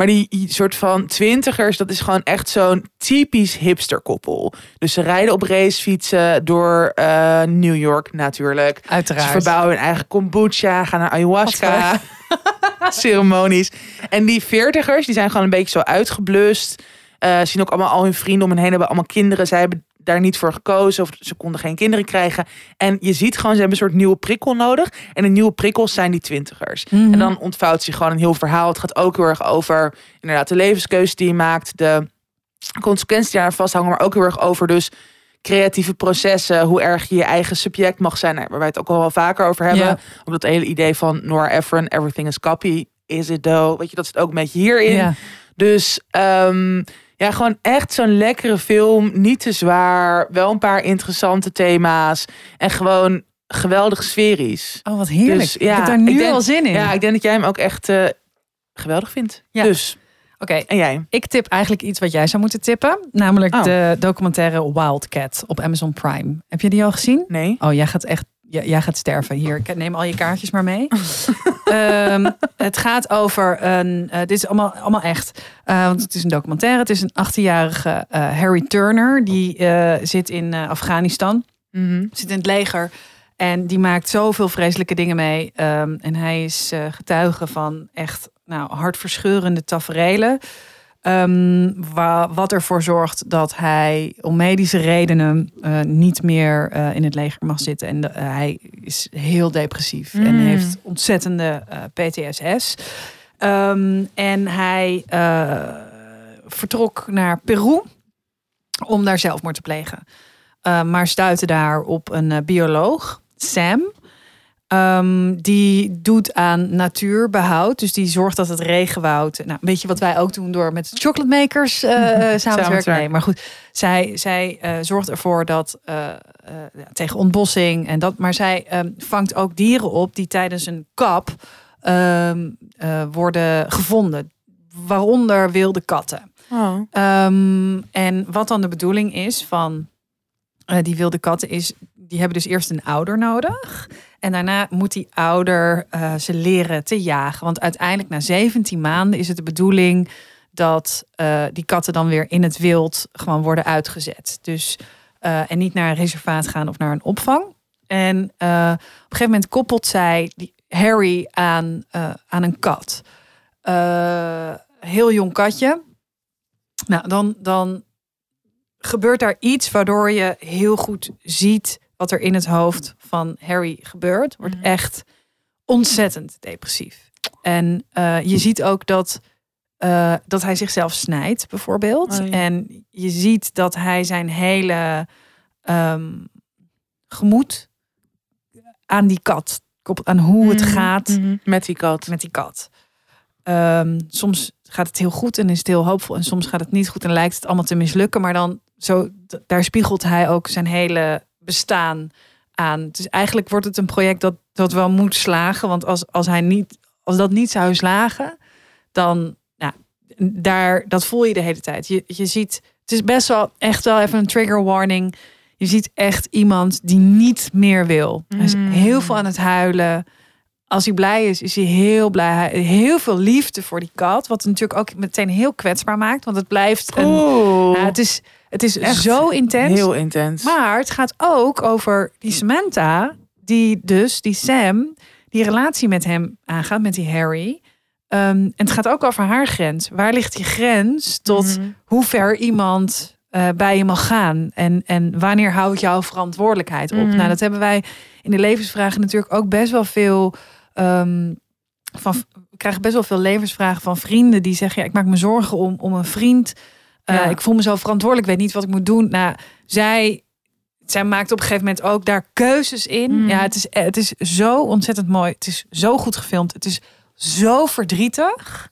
maar die soort van twintigers, dat is gewoon echt zo'n typisch hipsterkoppel. Dus ze rijden op racefietsen door eh, New York natuurlijk. Ze Uiteraard. verbouwen hun eigen kombucha, gaan naar ayahuasca ceremonies. En die veertigers, die zijn gewoon een beetje zo uitgeblust. Eh zien ook allemaal al hun vrienden om hen heen hebben allemaal kinderen. Zij hebben daar niet voor gekozen of ze konden geen kinderen krijgen. En je ziet gewoon, ze hebben een soort nieuwe prikkel nodig. En de nieuwe prikkels zijn die twintigers. Mhm. En dan ontvouwt zich gewoon een heel verhaal. Het gaat ook heel erg over inderdaad de levenskeuze die je maakt. De consequenties die aan vasthangen. Maar ook heel erg over dus creatieve processen. Hoe erg je je eigen subject mag zijn. Waar wij het ook al wel vaker over hebben. Ja. Ook dat hele idee van Nora Ephron. Everything is copy. Is it though? Weet je, dat zit ook een beetje hierin. Ja. Dus ehm, ja, gewoon echt zo'n lekkere film. Niet te zwaar. Wel een paar interessante thema's. En gewoon geweldig sferisch. Oh, wat heerlijk. Dus, ik heb daar nu denk- al zin in. Ja, ik denk dat jij hem ook echt eh, geweldig vindt. Ja. Dus, Oké, en jij? ik tip eigenlijk iets wat jij zou moeten tippen. Namelijk Oh. de documentaire Wildcat op Amazon Prime. Heb je die al gezien? Nee? Oh, jij gaat echt jij, jij gaat sterven. Hier, neem al je kaartjes maar mee. Ehm, het gaat over een. eh, dit is allemaal, allemaal echt. Eh, want het is een documentaire. Het is een 18-jarige eh, Harry Turner. Die zit in Afghanistan. Mhm. Zit in het leger. En die maakt zoveel vreselijke dingen mee. Ehm, en hij is getuige van echt nou, hartverscheurende taferelen. Wa- wat ervoor zorgt dat hij om medische redenen eh, niet meer eh, in het leger mag zitten. En de- eh, hij is heel depressief en Mm. heeft ontzettende PTSS. Ehm, en hij vertrok naar Peru om daar zelfmoord te plegen. Maar stuitte daar op een bioloog, Sam. Ehm, die doet aan natuurbehoud. Dus die zorgt dat het regenwoud. Nou, een beetje wat wij ook doen door met chocolate makers eh, samen te werken. Nee, maar goed, zij, zij eh, zorgt ervoor dat tegen ontbossing en dat. Maar zij ehm, vangt ook dieren op die tijdens een kap ehm, eh, worden gevonden. Waaronder wilde katten. Oh. En wat dan de bedoeling is van die wilde katten is, die hebben dus eerst een ouder nodig. En daarna moet die ouder eh, ze leren te jagen. Want uiteindelijk na 17 maanden is het de bedoeling dat eh, die katten dan weer in het wild gewoon worden uitgezet. Dus eh, en niet naar een reservaat gaan of naar een opvang. En op een gegeven moment koppelt zij die Harry aan, aan een kat. Heel jong katje. Nou, dan, dan gebeurt daar iets waardoor je heel goed ziet wat er in het hoofd van Harry gebeurt. Wordt Mhm. echt ontzettend depressief. En eh, je ziet ook dat, eh, dat hij zichzelf snijdt, bijvoorbeeld. Oh ja. En je ziet dat hij zijn hele ehm, gemoed aan die kat. Koppelt aan hoe het Mhm, gaat mhm. Met die kat. met die kat. Ehm, soms gaat het heel goed en is het heel hoopvol. En soms gaat het niet goed en lijkt het allemaal te mislukken. Maar dan zo, daar spiegelt hij ook zijn hele bestaan aan. Dus eigenlijk wordt het een project dat, dat wel moet slagen. Want als, als, hij niet, als dat niet zou slagen, dan nou, daar, dat voel je de hele tijd. Je, je ziet, het is best wel echt wel even een trigger warning. Je ziet echt iemand die niet meer wil. Hij is Mm. heel veel aan het huilen. Als hij blij is, is hij heel blij. Heel veel liefde voor die kat. Wat natuurlijk ook meteen heel kwetsbaar maakt. Want het blijft een. Oeh. Ja, het is, het is Echt zo intens. Heel intens. Maar het gaat ook over die Samantha, die dus, die Sam, die relatie met hem aangaat, met die Harry. Ehm, en het gaat ook over haar grens. Waar ligt die grens tot Mhm. hoe ver iemand eh, bij je mag gaan? En, en wanneer houdt jouw verantwoordelijkheid op? Mhm. Nou, dat hebben wij in de levensvragen natuurlijk ook best wel veel. ehm, van, we krijgen best wel veel levensvragen van vrienden die zeggen: ja, ik maak me zorgen om, om een vriend. Eh. Ik voel me zo verantwoordelijk, ik weet niet wat ik moet doen. Nou, zij, zij maakt op een gegeven moment ook daar keuzes in. Mm. Ja, het is, het is zo ontzettend mooi. Het is zo goed gefilmd. Het is zo verdrietig.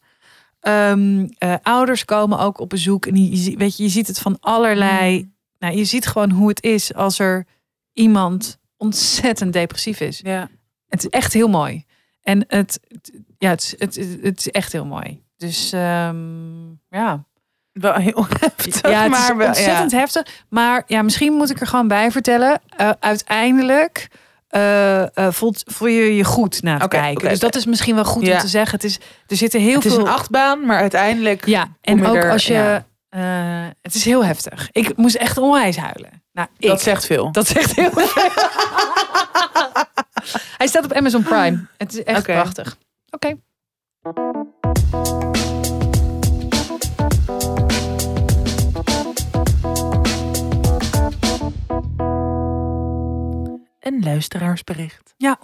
Ehm, eh, ouders komen ook op bezoek. En je, weet je, je ziet het van allerlei. Nou, je ziet gewoon hoe het is als er iemand ontzettend depressief is. Ja. Het is echt heel mooi. En het, ja, het, het, het is echt heel mooi. Dus ehm, ja. Wel heel heftig, Ja, het maar is wel, ontzettend ja. heftig. Maar ja, misschien moet ik er gewoon bij vertellen. eh, uiteindelijk voelt, voel je je goed na het kijken. dus dat is misschien wel goed Ja. om te zeggen. Het is, er zitten heel Het is veel... een achtbaan, maar uiteindelijk... Ja, en ook er- als je... ja. het is heel heftig. Ik moest echt onwijs huilen. Nou, ik, Dat zegt veel. dat zegt heel veel. Hij staat op Amazon Prime. Het is echt prachtig. Oké. Een luisteraarsbericht. Ja.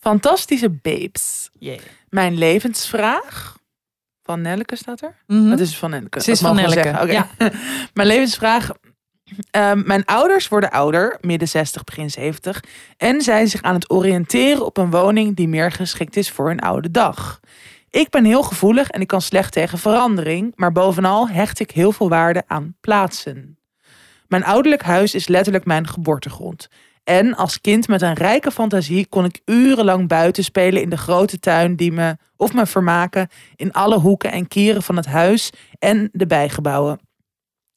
Fantastische babes. Yeah. Mijn levensvraag. Van Nelleke staat er? Mhm. Dat is van Nelleke. Ze is van. Oké. Mijn levensvraag. Ehm, mijn ouders worden ouder, midden 60, begin 70. En zijn zich aan het oriënteren op een woning die meer geschikt is voor hun oude dag. Ik ben heel gevoelig en ik kan slecht tegen verandering. Maar bovenal hecht ik heel veel waarde aan plaatsen. Mijn ouderlijk huis is letterlijk mijn geboortegrond. En als kind met een rijke fantasie kon ik urenlang buiten spelen in de grote tuin die me of me vermaken in alle hoeken en kieren van het huis en de bijgebouwen.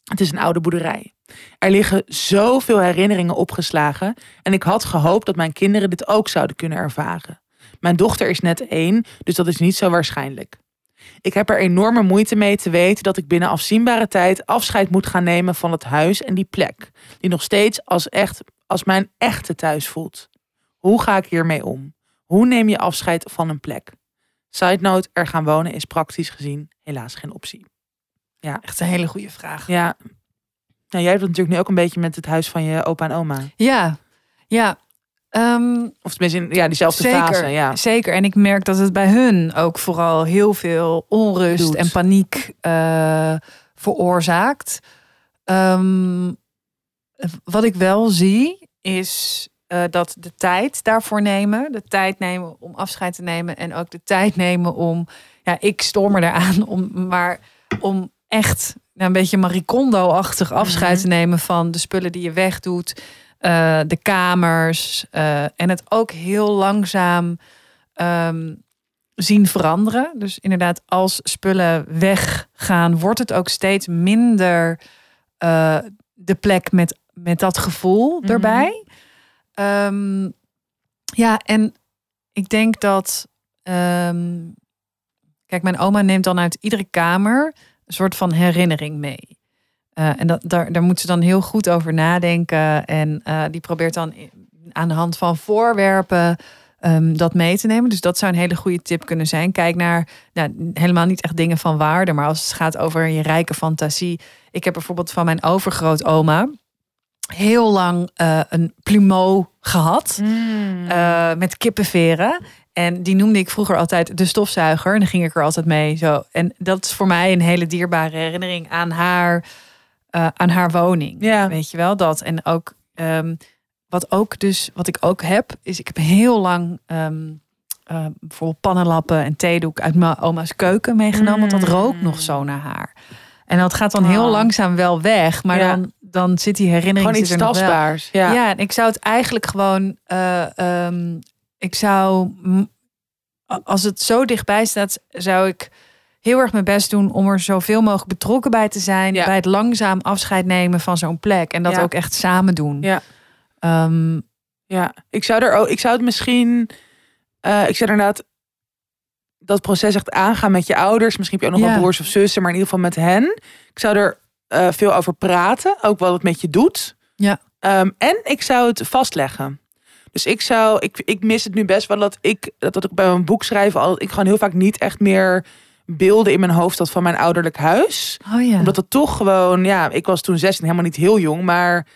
Het is een oude boerderij. Er liggen zoveel herinneringen opgeslagen en ik had gehoopt dat mijn kinderen dit ook zouden kunnen ervaren. Mijn dochter is net één, dus dat is niet zo waarschijnlijk. Ik heb er enorme moeite mee te weten dat ik binnen afzienbare tijd afscheid moet gaan nemen van het huis en die plek, die nog steeds als, echt, als mijn echte thuis voelt. Hoe ga ik hiermee om? Hoe neem je afscheid van een plek? Side note, er gaan wonen is praktisch gezien helaas geen optie. Echt een hele goede vraag. Ja, nou, jij hebt het natuurlijk nu ook een beetje met het huis van je opa en oma. Ja, ja. Ehm, Of tenminste in ja, diezelfde zeker, fase. Ja. zeker. En ik merk dat het bij hun ook vooral heel veel onrust Doet. en paniek eh, veroorzaakt. Ehm, wat ik wel zie is eh, dat de tijd daarvoor nemen, de tijd nemen om afscheid te nemen en ook de tijd nemen om, ja, ik storm me eraan om, maar om echt nou, een beetje Marie Kondo-achtig afscheid Mhm. te nemen van de spullen die je wegdoet, eh, de kamers eh, en het ook heel langzaam ehm, zien veranderen. Dus inderdaad, als spullen weggaan, wordt het ook steeds minder de plek met, met dat gevoel Mhm. erbij. Ehm, ja, en ik denk dat. ehm, kijk, mijn oma neemt dan uit iedere kamer een soort van herinnering mee. Eh, en dat, daar, daar moet ze dan heel goed over nadenken. En eh, die probeert dan aan de hand van voorwerpen ehm, dat mee te nemen. Dus dat zou een hele goede tip kunnen zijn. Kijk naar nou, helemaal niet echt dingen van waarde, maar als het gaat over je rijke fantasie. Ik heb bijvoorbeeld van mijn overgrootoma heel lang eh, een plumeau gehad Mm. eh, met kippenveren. En die noemde ik vroeger altijd de stofzuiger. En dan ging ik er altijd mee. Zo. En dat is voor mij een hele dierbare herinnering aan haar, eh, aan haar woning. Ja. Weet je wel dat? En ook, ehm, wat ook dus, wat ik ook heb, is ik heb heel lang eh, bijvoorbeeld pannenlappen en theedoek uit mijn oma's keuken meegenomen. Want dat rookt nog zo naar haar. En dat gaat dan heel Oh. langzaam wel weg. Maar Ja. dan, dan zit die herinnering Gewoon iets tastbaars. Ja. Ja. en ik zou het eigenlijk gewoon. eh, ehm, ik zou. Als het zo dichtbij staat, zou ik heel erg mijn best doen om er zoveel mogelijk betrokken bij te zijn. Ja. Bij het langzaam afscheid nemen van zo'n plek. En dat Ja. ook echt samen doen. Ja. Ehm, Ja, ik zou er ook, ik zou het misschien, eh, ik zou er inderdaad dat proces echt aangaan met je ouders. Misschien heb je ook nog Ja. wel broers of zussen, maar in ieder geval met hen. Ik zou er eh, veel over praten, ook wat het met je doet. Ja. Ehm, en ik zou het vastleggen. Dus ik zou, ik, ik mis het nu best wel dat ik, dat, dat ik bij mijn boek schrijven, al, ik gewoon heel vaak niet echt meer beelden in mijn hoofd had van mijn ouderlijk huis oh ja. omdat het toch gewoon, ja, ik was toen 16 helemaal niet heel jong, maar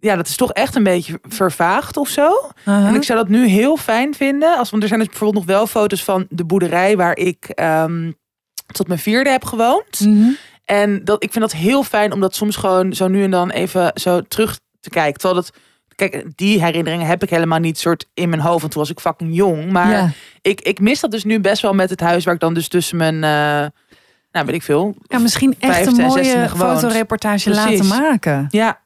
ja, dat is toch echt een beetje vervaagd of zo. Uh-huh. En ik zou dat nu heel fijn vinden. Als, want er zijn dus bijvoorbeeld nog wel foto's van de boerderij waar ik ehm, tot mijn vierde heb gewoond. Mhm. En dat, ik vind dat heel fijn om dat soms gewoon zo nu en dan even zo terug te kijken. Terwijl dat, kijk, die herinneringen heb ik helemaal niet soort in mijn hoofd. Want toen was ik fucking jong. Maar ja. ik, ik mis dat dus nu best wel met het huis waar ik dan dus tussen mijn, eh, nou weet ik veel, ja, misschien echt een en mooie fotoreportage Precies. laten maken. Ja.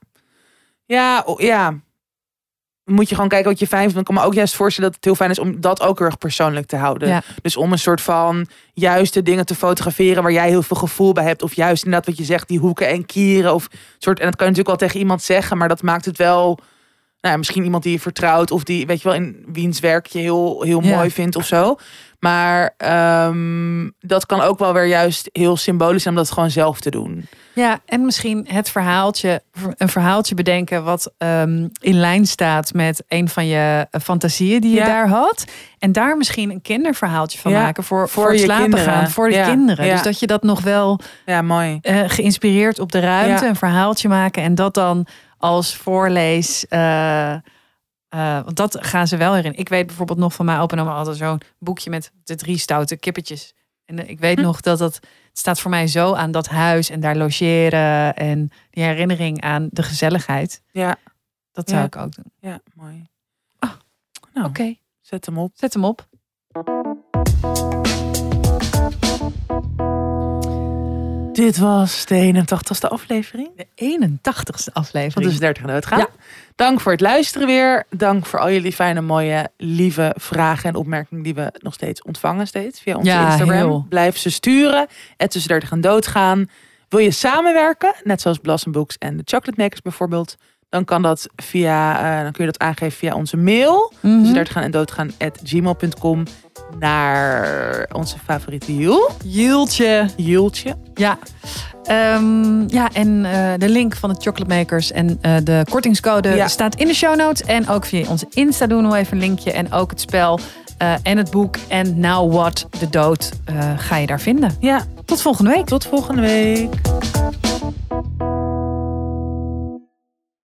Ja, ja. Moet je gewoon kijken wat je fijn vindt. Ik kan me ook juist voorstellen dat het heel fijn is om dat ook heel erg persoonlijk te houden. Ja. Dus om een soort van juiste dingen te fotograferen waar jij heel veel gevoel bij hebt. Of juist inderdaad wat je zegt, die hoeken en kieren. Of soort, en dat kan je natuurlijk wel tegen iemand zeggen, maar dat maakt het wel. Nou, misschien iemand die je vertrouwt of die, weet je wel, in wiens werk je heel, heel Ja. mooi vindt of zo. Maar ehm, dat kan ook wel weer juist heel symbolisch zijn om dat gewoon zelf te doen. Ja, en misschien het verhaaltje, een verhaaltje bedenken wat ehm, in lijn staat met een van je eh, fantasieën die je Ja. daar had. En daar misschien een kinderverhaaltje van Ja, maken voor, voor, voor het slapen kinderen. gaan, voor de Ja, kinderen. Dus dat je dat nog wel Ja, mooi. eh, geïnspireerd op de ruimte, een verhaaltje maken en dat dan als voorlees. eh, eh, want dat gaan ze wel erin. Ik weet bijvoorbeeld nog van mijn opa en oma altijd zo'n boekje met de drie stoute kippetjes. En eh, ik weet Hm. nog dat dat het staat voor mij zo aan dat huis en daar logeren en die herinnering aan de gezelligheid. Ja, Dat zou Ja. ik ook doen. ja, mooi. Ah, nou, Oké, zet hem op. zet hem op. Dit was de 81ste aflevering De 81ste van aflevering. Dus 30 Doodgaan. Ja. Dank voor het luisteren weer. Dank voor al jullie fijne, mooie, lieve vragen en opmerkingen die we nog steeds ontvangen steeds via onze Ja, Instagram. heel. Blijf ze sturen. Het tussen 30 en doodgaan. Wil je samenwerken, net zoals Blossom Books en de Chocolate Makers bijvoorbeeld, dan kan dat via, eh, dan kun je dat aangeven via onze mail. Mhm. Dus 30 gaan en doodgaan at gmail.com naar onze favoriete Jul. Jultje. Jultje. Ja. Ehm, ja, en eh, de link van de Chocolate Makers en eh, de kortingscode Ja. staat in de show notes. En ook via onze Insta doen we even een linkje. En ook het spel eh, en het boek en Now What, de dood, ga je daar vinden. Ja, Tot volgende week. tot volgende week.